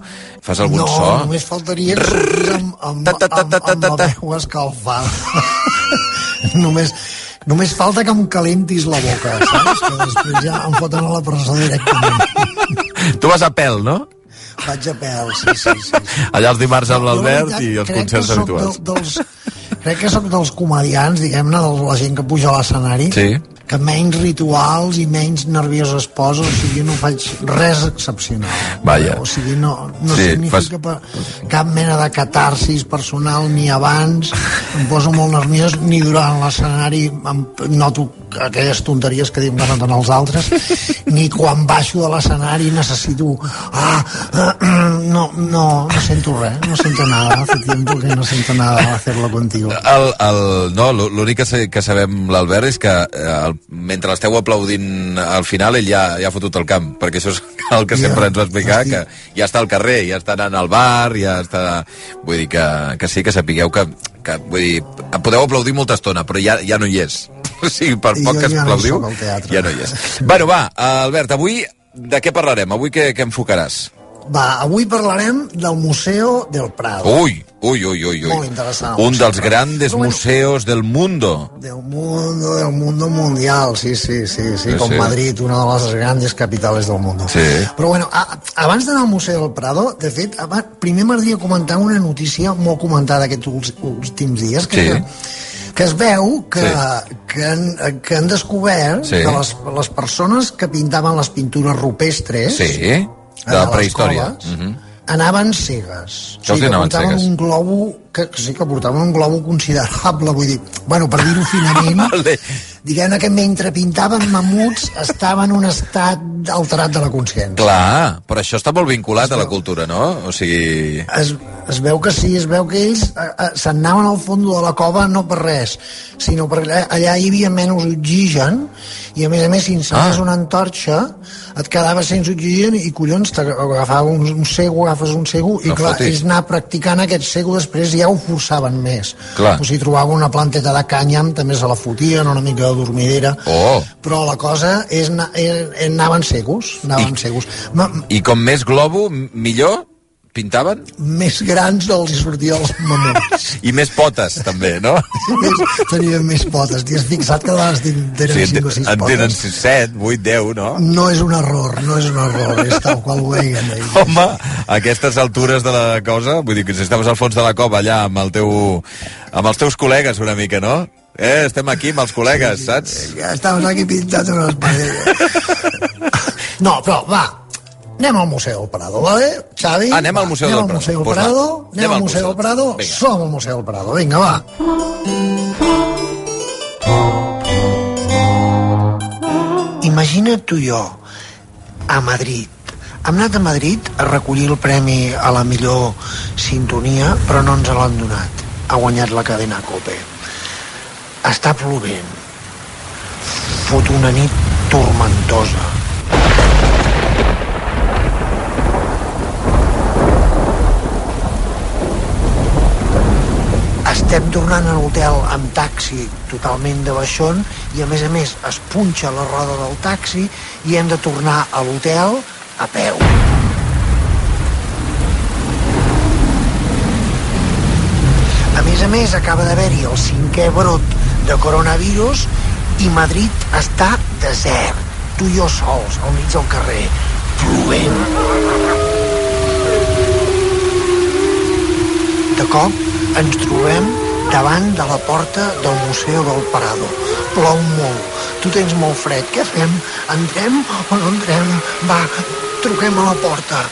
fas algun
no,
so?
només faltaria que sortís amb, amb, amb, amb la veu escalfada. (laughs) només, només falta que em calentis la boca, saps? Que després ja em foten a la presó directament.
Tu vas a pèl, no?
Vaig a pèl, sí, sí, sí.
Allà els dimarts amb l'Albert i els concerts habituals.
Del, dels, crec que sóc dels comedians, diguem-ne, de la gent que puja a l'escenari,
Sí.
Que menys rituals i menys nerviós es posa, o sigui, no faig res excepcional.
Vaja.
O sigui, no, no
Sí,
significa fas... cap mena de catarsis personal ni abans, em poso molt nerviós, ni durant l'escenari em noto aquelles tonteries que diuen que noten els altres, ni quan baixo de l'escenari necessito... Ah, ah, (clears throat) no, no, no sento res, no sento nada, hace tiempo que no sento nada hacerlo contigo.
El, el, no, l'únic que, que sabem l'Albert és que eh, el, mentre esteu aplaudint al final ell ja, ja ha fotut el camp, perquè això és el que sempre ens va explicar, que ja està al carrer, ja està anant al bar, ja està... Vull dir que, que sí, que sapigueu que, que vull dir, podeu aplaudir molta estona, però ja, ja no hi és. (laughs) O sigui, per
I
poc que
ja no
aplaudiu,
teatre.
ja no hi és. Bueno, va, Albert, avui de què parlarem? Avui què, què enfocaràs?
Va, avui parlarem del Museo del Prado.
Ui, ui, ui, ui, ui.
Molt interessant.
Un dels grandes
bueno,
museos del mundo.
Del mundo, del mundo mundial, sí, sí, sí, sí,
Sí,
com
sí.
Madrid, una de las grandes capitales del mundo.
Sí.
Però bueno, a, abans d'anar al Museu del Prado, de fet, aba- primer m'agradaria comentar una notícia molt comentada aquests últims dies, que,
Sí.
que, que es veu que,
Sí.
que, han, que han descobert
Sí.
que les, les persones que pintaven les pintures rupestres
Sí, de la prehistòria.
coves,
Mhm.
anaven cegues.
Dir, anaven
que portaven
cegues?
un globo que, que sí que portaven un globo considerable, vull dir, bueno, per dir-ho finament, (laughs)
Vale.
diguem-ne que mentre pintaven mamuts estaven en un estat alterat de la consciència.
Clar, però això està molt vinculat a la cultura, no? O sigui...
Es, es veu que sí, es veu que ells eh, eh, se'n anaven al fons de la cova no per res, sinó perquè allà, allà hi havia menys oxigen i a més a més si encenies
Ah.
una antorxa et quedaves sense oxigen i collons t'agafava un, un cego, agafes un cego i
No
clar,
fotis.
ells anar practicant aquest cego després ja ho forçaven més
Clar.
o si trobava una planteta de canyam també se la fotien, una mica de dormidera
Oh.
però la cosa és, anar- eh, anaven cegos anaven cegos Ma,
I com més globo, millor? Pintaven?
més grans els hi sortia els mamuts (laughs)
I més potes, també, no?
més, tenien més potes. T'hi has fixat que de tenen
Sí,
5 o 6
en tenen
potes?
7, 8, 10, no?
No és un error, no és un error, és tal qual ho veien ells.
Home, a aquestes altures de la cosa, vull dir que si estaves al fons de la cova allà amb el teu amb els teus col·legues una mica, no? Eh, estem aquí amb els col·legues, saps?
Ja estaves aquí pintat unes parelles. (laughs) No, però va, anem al Museu del Prado, vale? Xavi?
Ah, anem al Museu
anem
del Prado.
Museu del
Pues va,
Prado,
anem
anem
al
al Museu del Prado,
Vinga.
som al Museu del Prado, vinga, va. Imagina't tu i jo, a Madrid. Hem anat a Madrid a recollir el premi a la millor sintonia, però no ens l'han donat. Ha guanyat la cadena COPE. Està plovent. Fot una nit tormentosa. Estem tornant a l'hotel amb taxi totalment de baixón i a més a més es punxa la roda del taxi i hem de tornar a l'hotel a peu. A més a més acaba d'haver-hi el cinquè brot de coronavirus i Madrid està desert. Tu i jo sols, al mig del carrer, plovent. De cop ens trobem davant de la porta del Museu del Prado. Plou molt. Tu tens molt fred. Què fem? Entrem o no entrem? Va, truquem a la porta.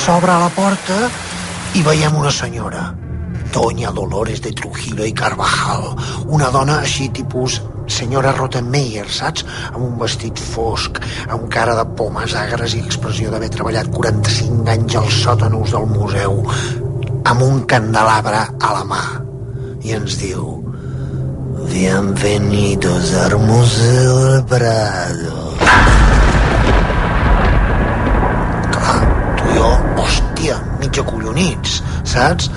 S'obre la porta i veiem una senyora. Doña Dolores de Trujillo i Carvajal. Una dona així tipus senyora Rottenmeier, saps? Amb un vestit fosc, amb cara de pomes agres i expressió d'haver treballat 45 anys als sòtanos del museu, amb un candelabre a la mà. I ens diu... Bienvenidos al Museo del Prado. Clar, tu i jo, hòstia, mig acollonits, saps?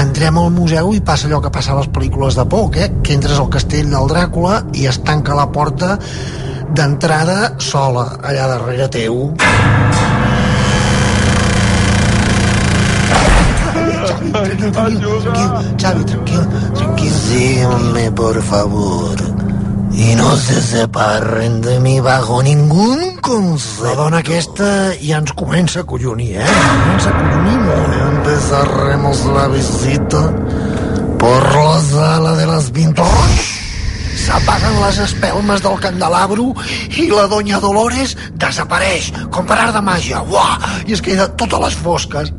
Entrem al museu i passa allò que passa a les pel·lícules de por, eh? que entres al castell del Dràcula i es tanca la porta d'entrada sola, allà darrere teu. Xavi, tranquil, tranquil, Xavi, tranquil, tranquil. Síganme, por favor. Y no se separen de mi bajo ningún concepto. La dona aquesta ja ens comença a collonir, eh? Comença a collonir molt. Empezaremos la visita por la sala de las pinturas. S'apaguen les espelmes del candelabro i la doña Dolores desapareix, com per art de màgia. Uah! I es queda totes les fosques.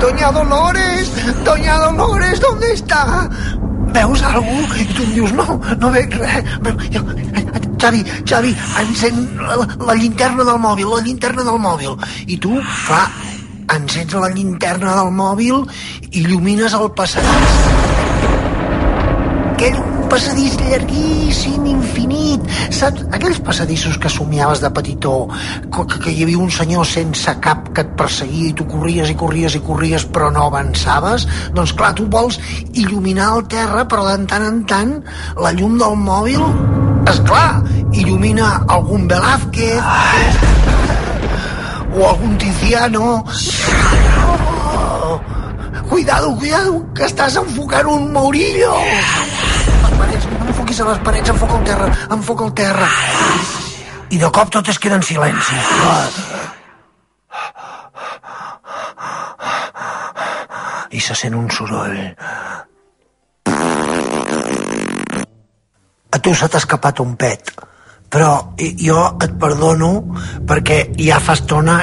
Doña Dolores, Doña Dolores, ¿dónde está? Veus algú? I tu em dius, no, no veig res. Jo, Xavi, Xavi, encén la, la llinterna del mòbil, la llinterna del mòbil. I tu, clar, encens la llinterna del mòbil i il·lumines el passadís. Aquell passadís llarguíssim, infinit. Saps? Aquells passadissos que somiaves de petitó, que, que hi havia un senyor sense cap que et perseguia i tu corries i corries i corries però no avançaves. Doncs clar, tu vols il·luminar el terra, però de tant en tant la llum del mòbil, és clar, il·lumina algun Velázquez o algun Tiziano. Cuidado, cuidado, que estàs enfocant un Maurillo. Les parets, no enfoquis a les parets, enfoca el terra, enfoca el terra. I de cop tot es queda en silenci. I se sent un soroll. a tu se t'ha escapat un pet, però jo et perdono perquè ja fa estona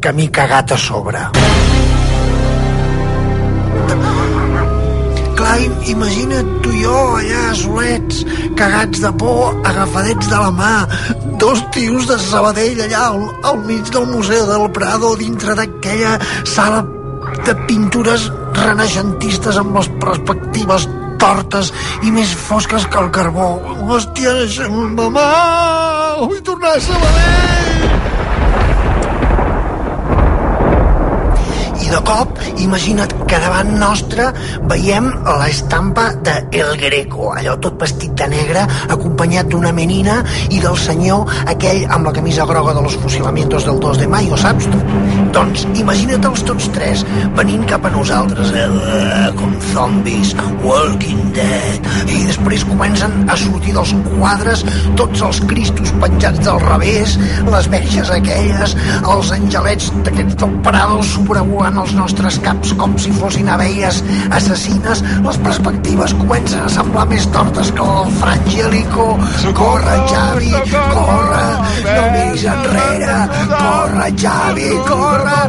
que m'he cagat a sobre. Clar, im- imagina't tu i jo allà solets, cagats de por, agafadets de la mà, dos tios de Sabadell allà al, al mig del Museu del Prado, dintre d'aquella sala de pintures renaixentistes amb les perspectives tortes i més fosques que el carbó. Hòstia, mal! Vull tornar a Sabadell! De cop, imagina't que davant nostre veiem l'estampa de El Greco, allò tot vestit de negre, acompanyat d'una menina i del senyor aquell amb la camisa groga de los fusilamientos del 2 de mayo, saps tu? Doncs imagina't-els tots tres venint cap a nosaltres, eh, com zombis, Walking Dead, i després comencen a sortir dels quadres tots els cristos penjats del revés, les verges aquelles, els angelets d'aquests operadors sobrevolant els nostres caps com si fossin abelles assassines, les perspectives comencen a semblar més tortes que el Frangélico. Corre, Xavi, corre, no miris enrere, corre, Xavi, corre,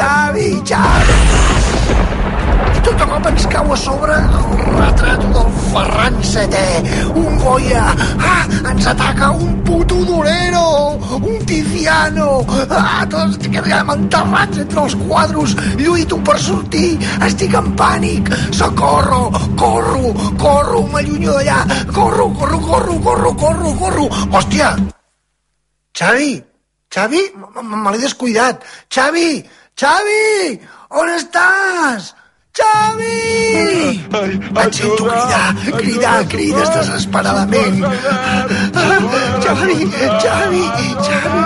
Xavi, Xavi. Tot de cop ens cau a sobre el retrat del Ferran VII, un Goya, ah, ens ataca un puto Durero, un Tiziano, ah, tots quedem enterrats entre els quadros, lluito per sortir, estic en pànic, socorro, corro, corro, m'allunyo d'allà, corro, corro, corro, corro, corro, corro, hòstia, Xavi, Xavi, me l'he descuidat, Xavi, Xavi, on estàs? Xavi! Et sento cridar, cridar, crides desesperadament. Xavi, Xavi, Xavi.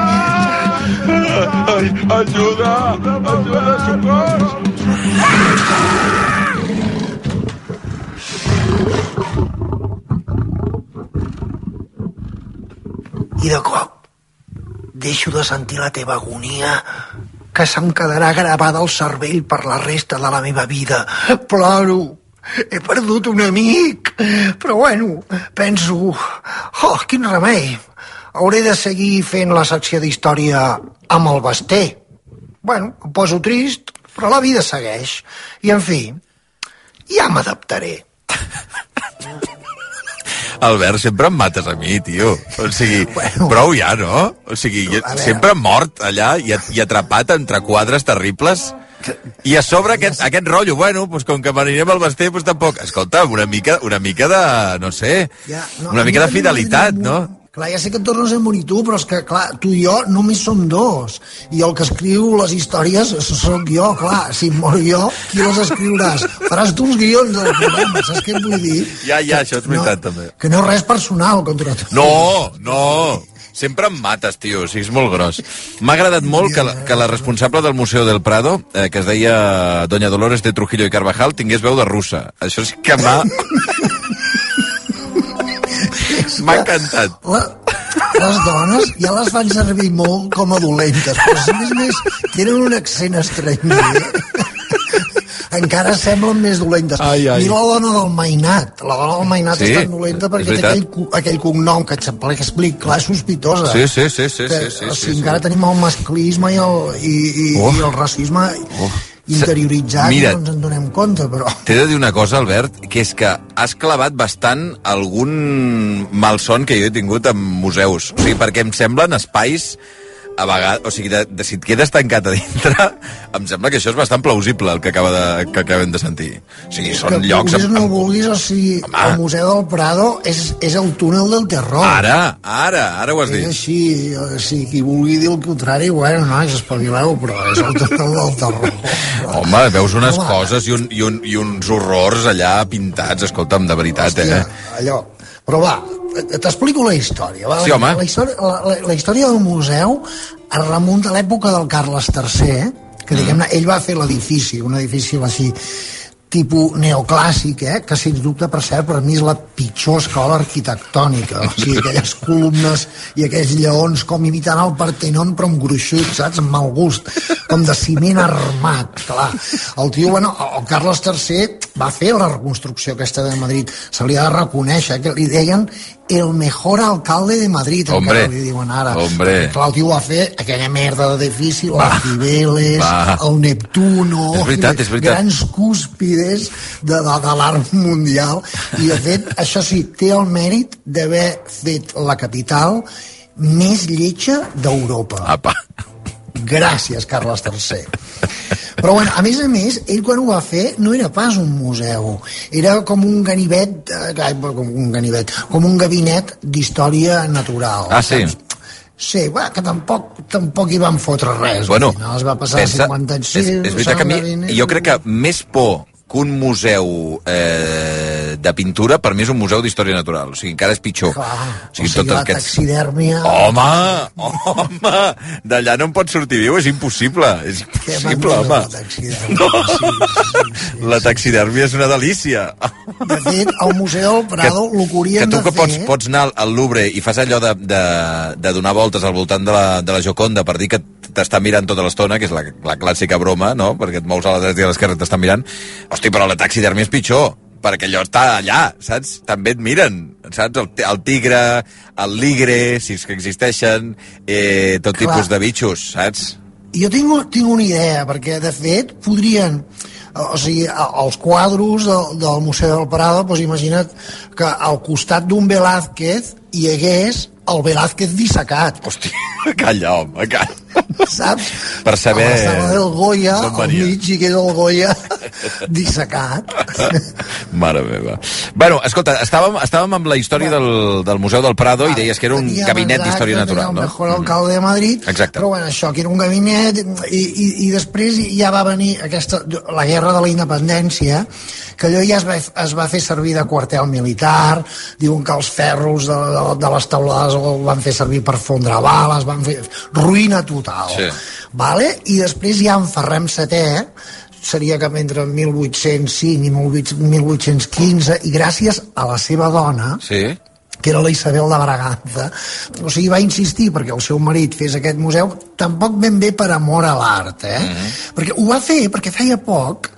Ai, ajuda! Ajuda, socors!
I de cop deixo de sentir la teva agonia que se'm quedarà gravada al cervell per la resta de la meva vida. Ploro. He perdut un amic. Però bueno, penso... Oh, quin remei. Hauré de seguir fent la secció d'història amb el Basté. Bueno, em poso trist, però la vida segueix. I, en fi, ja m'adaptaré. (laughs)
Albert, sempre em mates a mi, tio. O sigui, (laughs) bueno, prou ja, no? O sigui, jo, sempre mort allà i, i atrapat entre quadres terribles. I a sobre aquest, aquest rotllo, bueno, pues com que m'anirem al Basté, pues tampoc... Escolta, una mica, una mica de, no sé,
Ja, no,
una mica de fidelitat, no?
Clar, ja sé que et tornes a morir tu, però és que, clar, tu i jo només som dos. I el que escriu les històries sóc jo, clar. Si em mor jo, qui les escriuràs? Faràs tu els guions del programa, saps què et vull dir?
Ja, ja, això és veritat, també.
Que no és res personal contra tu.
No, no, sempre em mates, tio, o sigui, és molt gros. M'ha agradat molt que la, que la responsable del Museu del Prado, eh, que es deia Doña Dolores de Trujillo i Carvajal, tingués veu de russa. Això sí que m'ha... m'ha encantat.
La, les dones ja les fan servir molt com a dolentes, però si més més tenen un accent estranger encara semblen més dolentes.
Ai, ai.
Mira la dona del Mainat. La dona del Mainat
Sí,
és tan dolenta perquè té aquell, aquell cognom que explic, clar, és sospitosa.
Sí, sí, sí, sí,
Que,
sí, sí,
o
sí,
sigui,
sí.
encara tenim el masclisme i el, i, i,
Oh.
i el racisme interioritzat
Mira.
i no ens en donem compte, però...
T'he de dir una cosa, Albert, que és que has clavat bastant algun malson que jo he tingut en museus. O sigui, perquè em semblen espais a vegades, o sigui, de, de, si et quedes tancat a dintre, (laughs) em sembla que això és bastant plausible el que, acaba de, que acabem de sentir. O sigui, són
que
llocs... Amb,
no
amb...
vulguis, o sigui, el Museu del Prado és, és el túnel del terror.
Ara, ara, ara ho has
És
dit.
així, o sigui, qui vulgui dir el contrari, bueno, nois, espavileu, però és el túnel del terror. (laughs)
Home, veus unes
Home.
coses i, un, i, un, i uns horrors allà pintats, escolta'm, de veritat,
Hòstia,
eh?
allò. Però va, t'explico la història. Va?
Sí, home.
La història, la, la, la història del museu es remunta a l'època del Carles III, que
Mm.
diguem-ne, ell va fer l'edifici, un edifici així tipus neoclàssic, eh? que sens dubte, per cert, per mi és la pitjor escola arquitectònica. O sigui, aquelles columnes i aquells lleons com imitant el Partenon, però amb gruixut, saps? Amb mal gust, com de ciment armat, clar. El tio, bueno, el Carles III va fer la reconstrucció aquesta de Madrid. Se li ha de reconèixer que li deien el mejor alcalde de Madrid,
Hombre,
encara li diuen ara.
hombre.
Perquè, clar, el tio va fer aquella merda d'edifici, les Cibeles, el Neptuno...
És veritat, és veritat.
Grans cúspides de, de, de l'art mundial. I, de fet, (laughs) això sí, té el mèrit d'haver fet la capital més lletja d'Europa.
Apa.
Gràcies, Carles III. Però, bueno, a més a més, ell quan ho va fer no era pas un museu, era com un ganivet, eh, com un ganivet, com un gabinet d'història natural.
Ah, sí?
saps? Sí, bueno, que tampoc, tampoc hi van fotre res.
Bueno,
al final es va passar
pensa-
50 anys.
és, és veritat que a mi, jo crec que més por que un museu eh, de pintura, per mi és un museu d'història natural. O sigui, encara és pitjor.
Clar,
o
o
sigui,
sigui,
tots
la
aquests...
taxidèrmia...
Home, home, d'allà no en pots sortir viu, és impossible. És
Que
impossible, home.
la taxidèrmia.
No. La taxidèrmia és una delícia.
De fet, al Museu del Prado que
que tu
de
que
fer...
pots, pots anar al Louvre i fas allò de, de, de donar voltes al voltant de la, de la Joconda per dir que t'està mirant tota l'estona, que és la, la clàssica broma, no? Perquè et mous a la dreta i a l'esquerra i t'estan mirant. Hosti, però la taxidèrmia és pitjor perquè allò està allà, saps? També et miren, saps? El, el tigre, el ligre, si és que existeixen, eh, tot
Clar.
tipus de bitxos, saps?
Jo tinc, tinc una idea, perquè de fet podrien o sigui, els quadros del, del Museu del Prado, doncs imagina't que al costat d'un Velázquez hi hagués el Velázquez dissecat.
Hòstia, (laughs) calla, home, calla.
Saps?
Per saber
A la sala del Goya, al mig hi queda el Goya dissecat. (laughs)
Mare meva. Bueno, escolta, estàvem, estàvem amb la història del, del Museu del Prado i deies que era un gabinet d'història natural, no?
el mejor alcalde de Madrid,
Exacte.
però bueno, això, que era un gabinet, i, i, i després ja va venir aquesta, la guerra de la independència, que allò ja es va, es va fer servir de quartel militar, diuen que els ferros de, de, de les taulades el van fer servir per fondre bales, van fer ruïna total.
Sí.
Vale? I després ja en Ferrem VII, seria que entre 1805 i 18- 1815, i gràcies a la seva dona,
Sí.
que era la Isabel de Braganza, o sigui, va insistir perquè el seu marit fes aquest museu, tampoc ben bé per amor a l'art, eh?
Mhm.
Perquè ho va fer perquè feia poc,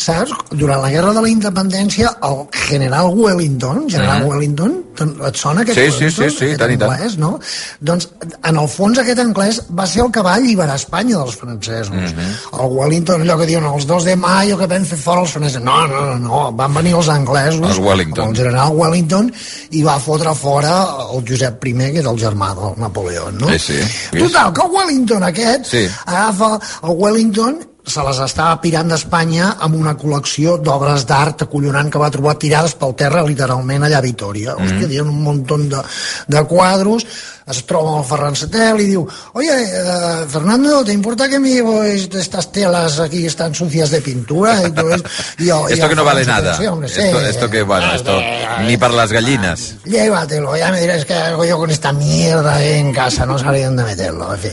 saps? Durant la Guerra de la Independència, el general Wellington, general
Mhm.
Wellington, te'n- et sona aquest
Sí, sí,
Wellington?
sí, sí,
Aquest
tant i tant.
anglès, no? Doncs, en el fons, aquest anglès va ser el que va alliberar Espanya dels francesos.
Mhm.
El Wellington, allò que diuen, els 2 de maio que vam fer fora els francesos. No, no, no, no, van venir els anglesos,
Els Wellington.
el general Wellington, i va fotre fora el Josep I, que era el germà del Napoleó, no?
Eh, sí.
Total, que el Wellington aquest
Sí.
agafa el Wellington se les estava pirant d'Espanya amb una col·lecció d'obres d'art acollonant que va trobar tirades pel terra literalment allà a Vitoria. Mm. Hòstia, hi un munt de, de quadros, es troba amb el Ferran Setel i diu oye, eh, Fernando, ¿te importa que me llevo est- estas telas aquí están sucias de pintura? Y todo eso? Y yo-
Esto que no vale
Setel,
nada.
Sí, hombre, sí.
Esto, esto que, bueno, esto ni para las gallinas.
Llévatelo, ya me dirás qué hago yo con esta mierda eh, en casa, no sabria dónde meterlo, en fi.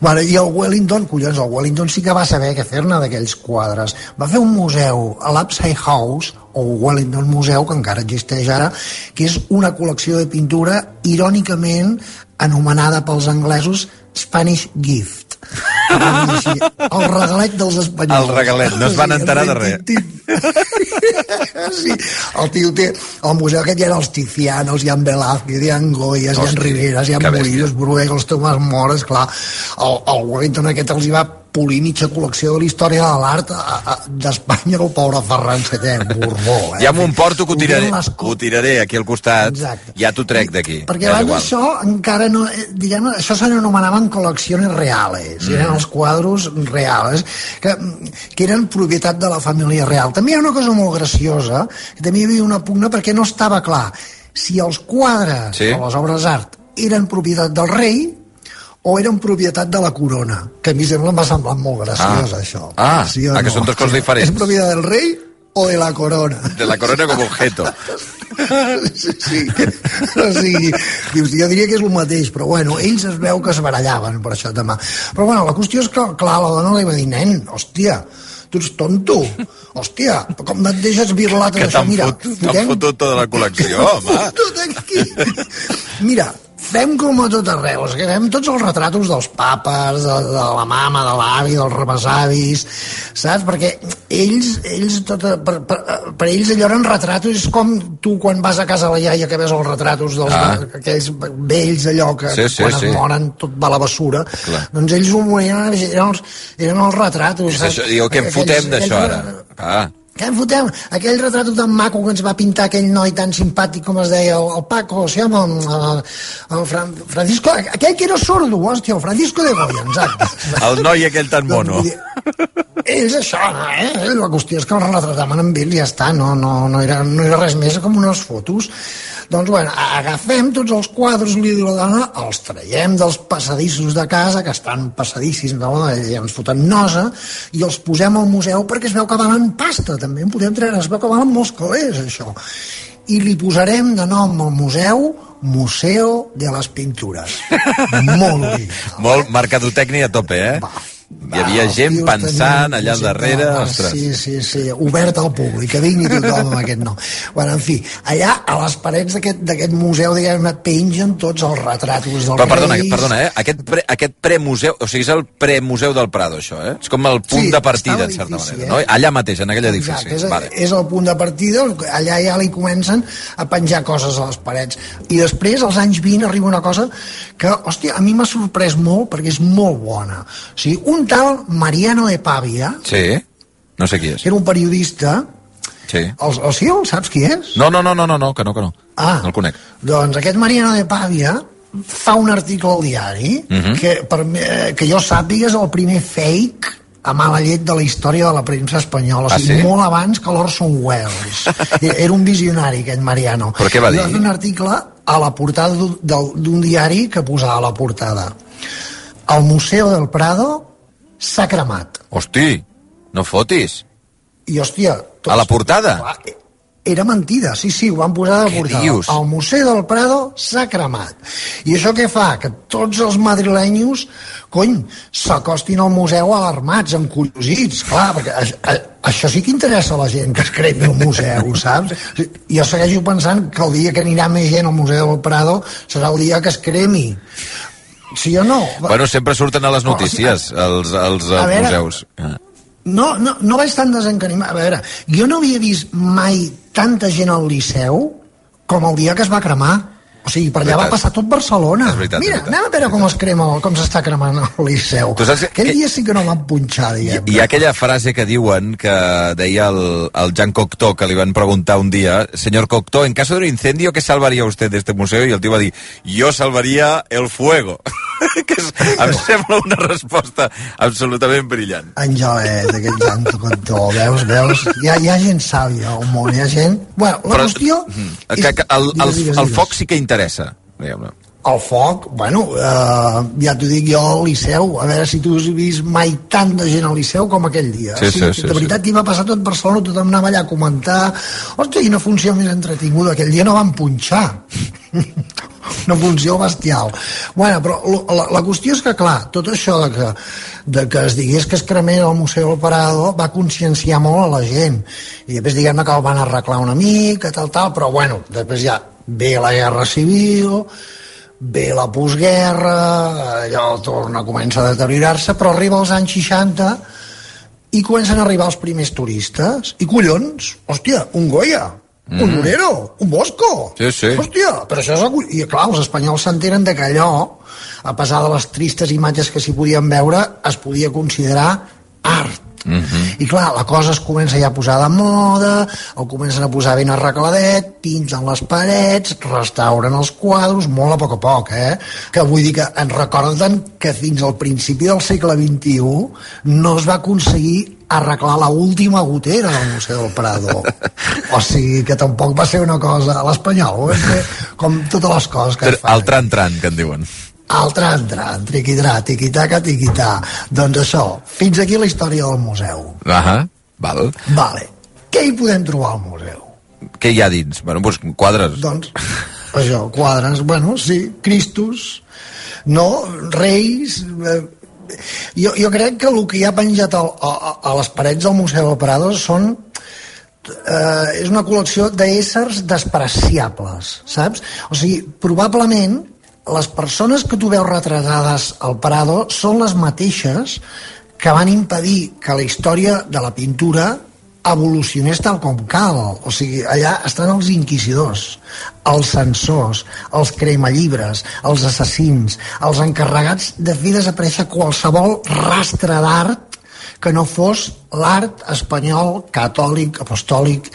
Bueno, i el Wellington, collons, el Wellington sí que va saber què fer-ne d'aquells quadres. Va fer un museu a l'Upside House, o Wellington Museu, que encara existeix ara, que és una col·lecció de pintura irònicament anomenada pels anglesos Spanish Gift. Així, (laughs) El regalet dels espanyols.
El regalet, no es van enterar de res. (laughs)
Sí, el tio té... El museu aquest hi ha els Tizianos, hi ha Velázquez, hi ha Goyas, hi ha Riveras, hi ha. Murillos, els Tomàs Mores, clar. El, el Wellington aquest els hi va polir mitja col·lecció de la història de l'art d'Espanya el pobre Ferran VII, Borbó. Eh?
Ja m'ho porto que ho tiraré,
Ho
tiraré aquí al costat.
Exacte.
Ja t'ho trec d'aquí.
perquè abans
igual.
això encara no... eh, Diguem, això se n'anomenaven col·leccions reales,
Mm.
eren els quadros reals, que, que eren propietat de la família real. També hi ha una cosa molt graciosa, que també hi havia una pugna perquè no estava clar si els quadres
Sí.
o les obres d'art eren propietat del rei o eren propietat de la corona, que a mi sempre m'ha semblat molt graciós,
Ah.
això.
Ah,
o
ah, que són dues coses diferents.
És propietat del rei o de la corona?
De la corona com objeto. (laughs)
sí, sí. O sigui, dius, jo diria que és el mateix, però bueno, ells es veu que es barallaven per això demà. Però bueno, la qüestió és que, clar, la dona li va dir, nen, hòstia, tu ets tonto, hòstia, com et deixes birlat
Que
d'això?
t'han
Mira,
fotut, t'han fotut tota la col·lecció, (laughs) home.
Aquí. Mira, fem com a tot arreu, és que fem tots els retratos dels papes, de, de la mama, de l'avi, dels rebesavis, saps? Perquè ells, ells tot, per, per, per ells allò eren retratos, és com tu quan vas a casa de la iaia que ves els retratos dels
Ah.
aquells vells allò que
Sí, sí,
quan
sí.
es moren tot va a la bessura,
Clar.
doncs ells ho eren, eren, els, eren els retratos.
És això, diu, què en fotem d'això ara? Ah,
Què en fotem? Aquell retrat tan maco que ens va pintar aquell noi tan simpàtic com es deia, el, el Paco, o sigui, el, el, el Fran, Francisco, aquell que era sordo, hòstia, el Francisco de Goya, exacte.
el noi aquell tan mono.
Ells això, eh? La qüestió és que els retrataven amb ells i ja està, no, no, no, era, no era res més com unes fotos. Doncs, bueno, agafem tots els quadres, li diu la dona, els traiem dels passadissos de casa, que estan passadissis, no? i ens foten nosa, i els posem al museu perquè es veu que valen pasta, també en podem treure, es veu que valen molts calés, això. I li posarem de nom al museu Museo de les Pintures. (laughs) Molt original.
Molt mercadotècnia a tope, eh? Hi havia gent
tios
pensant allà al
gent
darrere,
que-
ostres.
Sí, sí, sí, obert al públic, que vingui tothom amb aquest nom. Bueno, en fi, allà a les parets d'aquest museu, diguem-ne, pengen tots els retratos dels
Però perdona,
reis.
perdona, eh? Aquest, pre, aquest premuseu, o sigui, és el premuseu del Prado, això, eh? És com el punt
Sí,
de partida, en certa manera, no?
eh?
Allà mateix, en aquell edifici.
Exacte, és,
Vale.
és el punt de partida, allà ja li comencen a penjar coses a les parets. I després, als anys 20, arriba una cosa que, hòstia, a mi m'ha sorprès molt perquè és molt bona. O sigui, un tal Mariano de Pavia,
Sí, no sé qui és.
era un periodista,
Sí.
el, el, sí, el saps qui és?
No, no, no, no, no, no, que no, que no.
Ah.
No el conec.
Doncs aquest Mariano de Pavia fa un article al diari
Mhm.
que, per, eh, que jo sàpiga és el primer fake a mala llet de la història de la premsa espanyola, o
Ah,
sigui,
sí?
molt abans que l'Orson Welles. (laughs) E- Era un visionari, aquest Mariano.
Però què va
I
dir?
Va fer un article a la portada d'un- diari que posava a la portada el Museu del Prado s'ha cremat.
Hosti, no fotis.
I, hòstia... Tots,
A la portada?
Clar, era mentida, sí, sí, ho van posar de
Què
portada.
dius?
El Museu del Prado s'ha cremat. I això què fa? Que tots els madrilenyos, cony, s'acostin al museu alarmats, encuriosits, clar, perquè a, a, això sí que interessa a la gent, que es cremi el museu, (laughs) saps? Jo segueixo pensant que el dia que anirà més gent al Museu del Prado serà el dia que es cremi. Sí o no?
Bueno, sempre surten a les
No,
notícies, els, els eh,
a veure,
museus.
No, no, no vaig tan desencanimat. A veure, jo no havia vist mai tanta gent al Liceu com el dia que es va cremar. O sigui, per allà va passar tot Barcelona.
És veritat,
Mira,
veritat.
anem a veure com es crema, com s'està cremant el Liceu.
Tu saps que-
Aquell dia sí que no van punxar, diguem.
Hi ha aquella frase que diuen que deia el, el Jean Cocteau, que li van preguntar un dia, señor Cocteau, en caso de un incendio, ¿qué salvaría usted de este museo? I el tio va dir, yo salvaría el fuego. (laughs) (laughs) que és, em sembla una resposta absolutament brillant.
Angelet, aquest santo cantó, veus, veus? Hi ha, hi ha gent sàvia al món, hi ha gent... Bueno, la qüestió...
Mm, que, que el, el,
Digues, digues,
el
digues.
foc sí que interessa, diguem-ne.
El foc, bueno, eh, ja t'ho dic jo al Liceu, a veure si tu has vist mai tanta gent al Liceu com aquell dia.
Sí, sí, sí,
de veritat, hi va passar tot Barcelona, tothom anava allà a comentar, hòstia, quina funció més entretinguda, aquell dia no van punxar. Una funció bestial. Bueno, però la, la qüestió és que, clar, tot això de que, de que es digués que es cremés al Museu del Parado va conscienciar molt a la gent. I després diguem-ne que el van arreglar una mica, tal, tal, però bueno, després ja ve la Guerra Civil, ve la postguerra, allò torna, comença a deteriorar-se, però arriba als anys 60 i comencen a arribar els primers turistes. I collons, hòstia, un Goya, mm. un Morero, un Bosco.
Sí, sí.
Hòstia, però això és... I clar, els espanyols s'enteren de que allò, a pesar de les tristes imatges que s'hi podien veure, es podia considerar art.
Mm -hmm.
I clar, la cosa es comença ja a posar de moda, el comencen a posar ben arregladet, pinten les parets, restauren els quadros, molt a poc a poc, eh? Que vull dir que ens recorden que fins al principi del segle XXI no es va aconseguir arreglar la última gotera del Museu del Prado. (laughs) O sigui que tampoc va ser una cosa... A l'espanyol, com totes les coses que es fan.
El tran-tran, que en diuen.
El tran, tran, triquidrà, tiquitaca, tiquità. Doncs això, fins aquí la història del museu.
Ahà, val.
Vale. Què hi podem trobar al museu?
Què hi ha dins? Bueno, doncs quadres.
Doncs, això, quadres, bueno, sí, Cristos, no, reis... Eh, jo, jo crec que el que hi ha penjat a, a, a les parets del Museu del Prado són eh, és una col·lecció d'éssers despreciables, saps? O sigui, probablement les persones que tu veus retratades al Prado són les mateixes que van impedir que la història de la pintura evolucionés tal com cal. O sigui, allà estan els inquisidors, els censors, els cremallibres, els assassins, els encarregats de fer desaparèixer qualsevol rastre d'art que no fos l'art espanyol, catòlic, apostòlic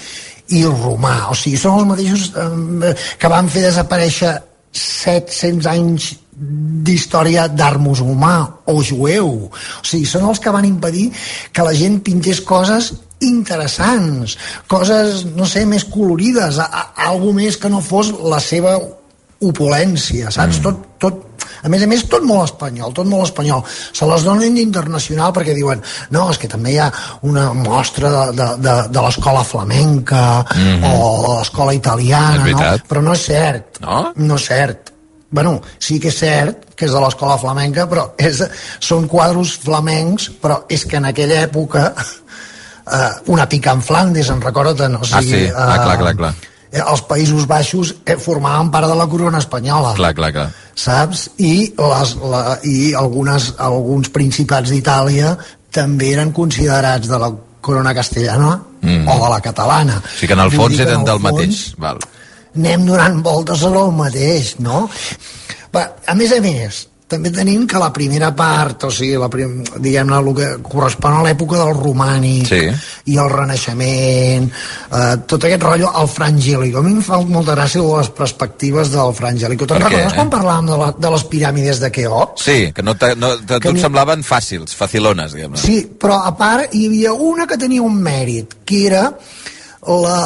i romà. O sigui, són els mateixos eh, que van fer desaparèixer 700 anys d'història d'art musulmà o jueu. O sigui, són els que van impedir que la gent pintés coses interessants, coses, no sé, més colorides, a, a, algo més que no fos la seva opulència, saps? Mm. Tot, tot, a més a més, tot molt espanyol, tot molt espanyol. Se les donen internacional perquè diuen no, és que també hi ha una mostra de, de, de, de l'escola flamenca mm -hmm. o l'escola italiana, no? però no és cert.
No?
No és cert. Bueno, sí que és cert que és de l'escola flamenca, però és, són quadros flamencs, però és que en aquella època eh, una pica en Flandes, en recorden? O sigui,
ah, sí, ah, clar, clar, clar.
Eh, els Països Baixos eh, formaven part de la corona espanyola.
Clar, clar, clar.
Saps? I, les, la, i algunes, alguns principats d'Itàlia també eren considerats de la corona castellana mm. o de la catalana.
O sigui que en el fons eren del fons, mateix. Val.
Anem donant voltes a lo mateix, no? Va, a més a més, també tenim que la primera part, o sigui, la prim, diguem-ne, el que correspon a l'època del romànic
sí.
i el renaixement, eh, tot aquest rotllo, el frangèlic. A mi em fa molta gràcia les perspectives del frangèlic. Te'n recordes quan parlàvem de, la, de les piràmides de Keops?
Sí, que no, te, no te, tu et semblaven fàcils, facilones, diguem-ne.
Sí, però a part hi havia una que tenia un mèrit, que era la,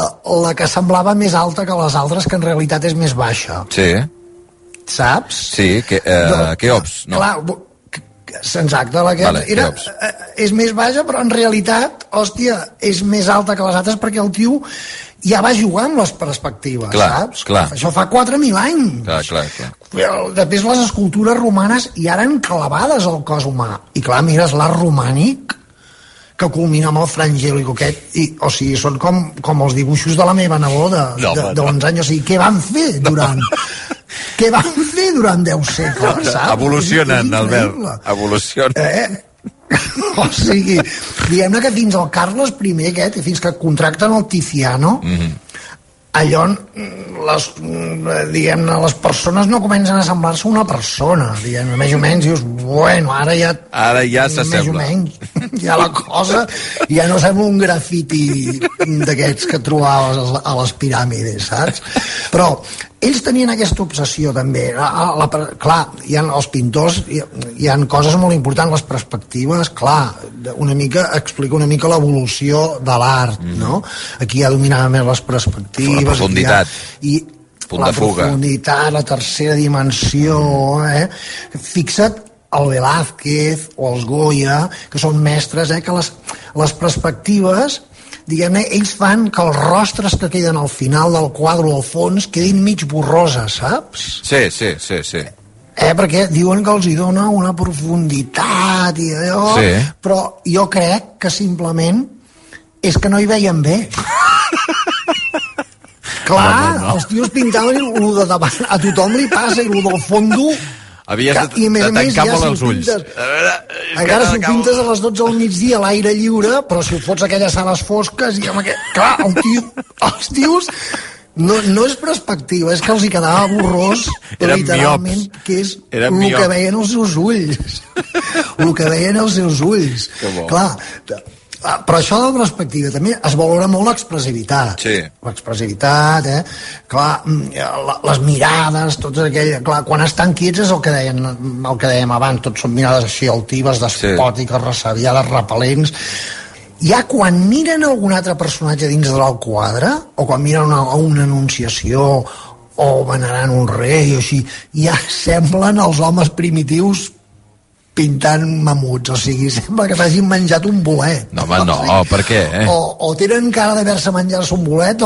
la que semblava més alta que les altres, que en realitat és més baixa.
Sí
saps?
Sí, que, eh, Keops, no.
Clar, exacte, la que
vale,
era, eh, és més baixa, però en realitat, hòstia, és més alta que les altres perquè el tio ja va jugar amb les perspectives,
clar,
saps?
Clar.
Això fa 4.000 anys.
Clar, clar, clar.
Després les escultures romanes ja eren clavades al cos humà. I clar, mires l'art romànic, que culmina amb el frangèlic aquest, i, o sigui, són com, com els dibuixos de la meva neboda de,
No,
de, de 11 anys, o sigui, què van fer durant (laughs) què van fer durant 10 segles, saps?
Evolucionen, Albert, evolucionen.
Eh? (laughs) o sigui, diguem-ne que fins al Carles I aquest, fins que contracten el Tiziano,
Mm -hmm.
Allò, les, diguem-ne, les persones no comencen a semblar-se una persona, diguem més o menys, dius, bueno, ara ja...
Ara ja
Més o
s'assembla.
menys, ja la cosa ja no sembla un grafiti d'aquests que trobaves a les piràmides, saps? Però ells tenien aquesta obsessió també la, la, la, clar, hi ha els pintors hi, hi ha coses molt importants les perspectives, clar una mica, explica una mica l'evolució de l'art, mm. no? aquí ja dominaven més les perspectives
La profunditat.
ja, i
Punt
la
de fuga.
profunditat, la tercera dimensió eh? fixa't el Velázquez o els Goya que són mestres, eh? que les, les perspectives diguem-ne, ells fan que els rostres que queden al final del quadre al fons quedin mig borroses, saps?
Sí, sí, sí, sí.
Eh, perquè diuen que els hi dona una profunditat i allò,
Sí.
però jo crec que simplement és que no hi veien bé. Clar,
No, no, no.
els tios pintaven i el de davant a tothom li passa i el del fondo
Havies de,
que-
de
a més
tancar
ja
molt els ulls.
pintes- encara si ho pintes a les 12 al migdia a l'aire lliure, però si ho fots a aquelles sales fosques i amb aquest... Clar, el tio, els tios no, no és perspectiva, és que els hi quedava borrós (laughs)
Eren
literalment,
miops.
que és
Eren
el
miops.
que veien els seus ulls. (laughs) el que veien els seus ulls. Clar, però això de la perspectiva també es valora molt l'expressivitat
Sí.
l'expressivitat, eh? Clar, mm, les mirades, tots aquell... Clar, quan estan quiets és el que, deien, el que dèiem abans, tots són mirades així altives, despòtiques, ressabiades, repel·lents. Ja quan miren algun altre personatge dins del quadre, o quan miren una, una anunciació, o venerant un rei, o així, ja (laughs) semblen els homes primitius pintant mamuts, o sigui, (laughs) sembla que s'hagin menjat un bolet.
No, home, no, per què? Eh?
O, o tenen cara d'haver-se menjat un bolet, o,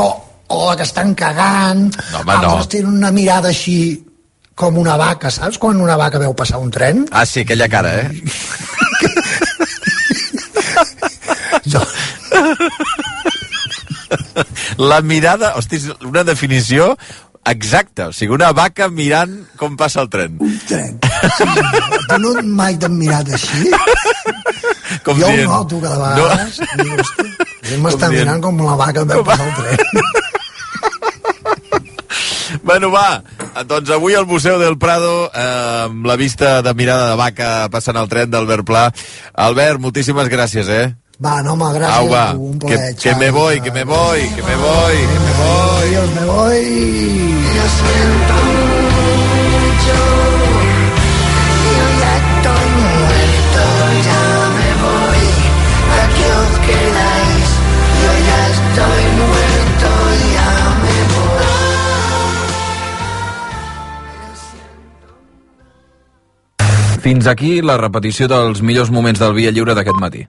o que estan cagant,
No, home, no.
altres tenen una mirada així com una vaca, saps? Quan una vaca veu passar un tren?
Ah, sí, aquella cara, eh? (laughs) La mirada, hosti, una definició exacte, o sigui, una vaca mirant com passa el tren.
tren. Sí, tu no mai t'han mirat així? (laughs)
Com
jo
dient,
ho noto cada vegades. No. Dic, hosti, m'està mirant com la vaca veu passar el tren. (laughs)
Bueno, va, doncs avui al Museu del Prado, eh, amb la vista de mirada de vaca passant el tren d'Albert Pla. Albert, moltíssimes gràcies, eh?
Va, no, home, gràcies.
Au, va,
un
que,
plaer,
que me
Xavi.
voy, que me voy, que me voy, que me voy.
Adiós, me voy. Yo siento mucho. Yo ya estoy muerto, ya me voy. Aquí os quedáis. Yo ya estoy muerto, ya me voy.
Fins aquí la repetició dels millors moments del Via Lliure d'aquest matí.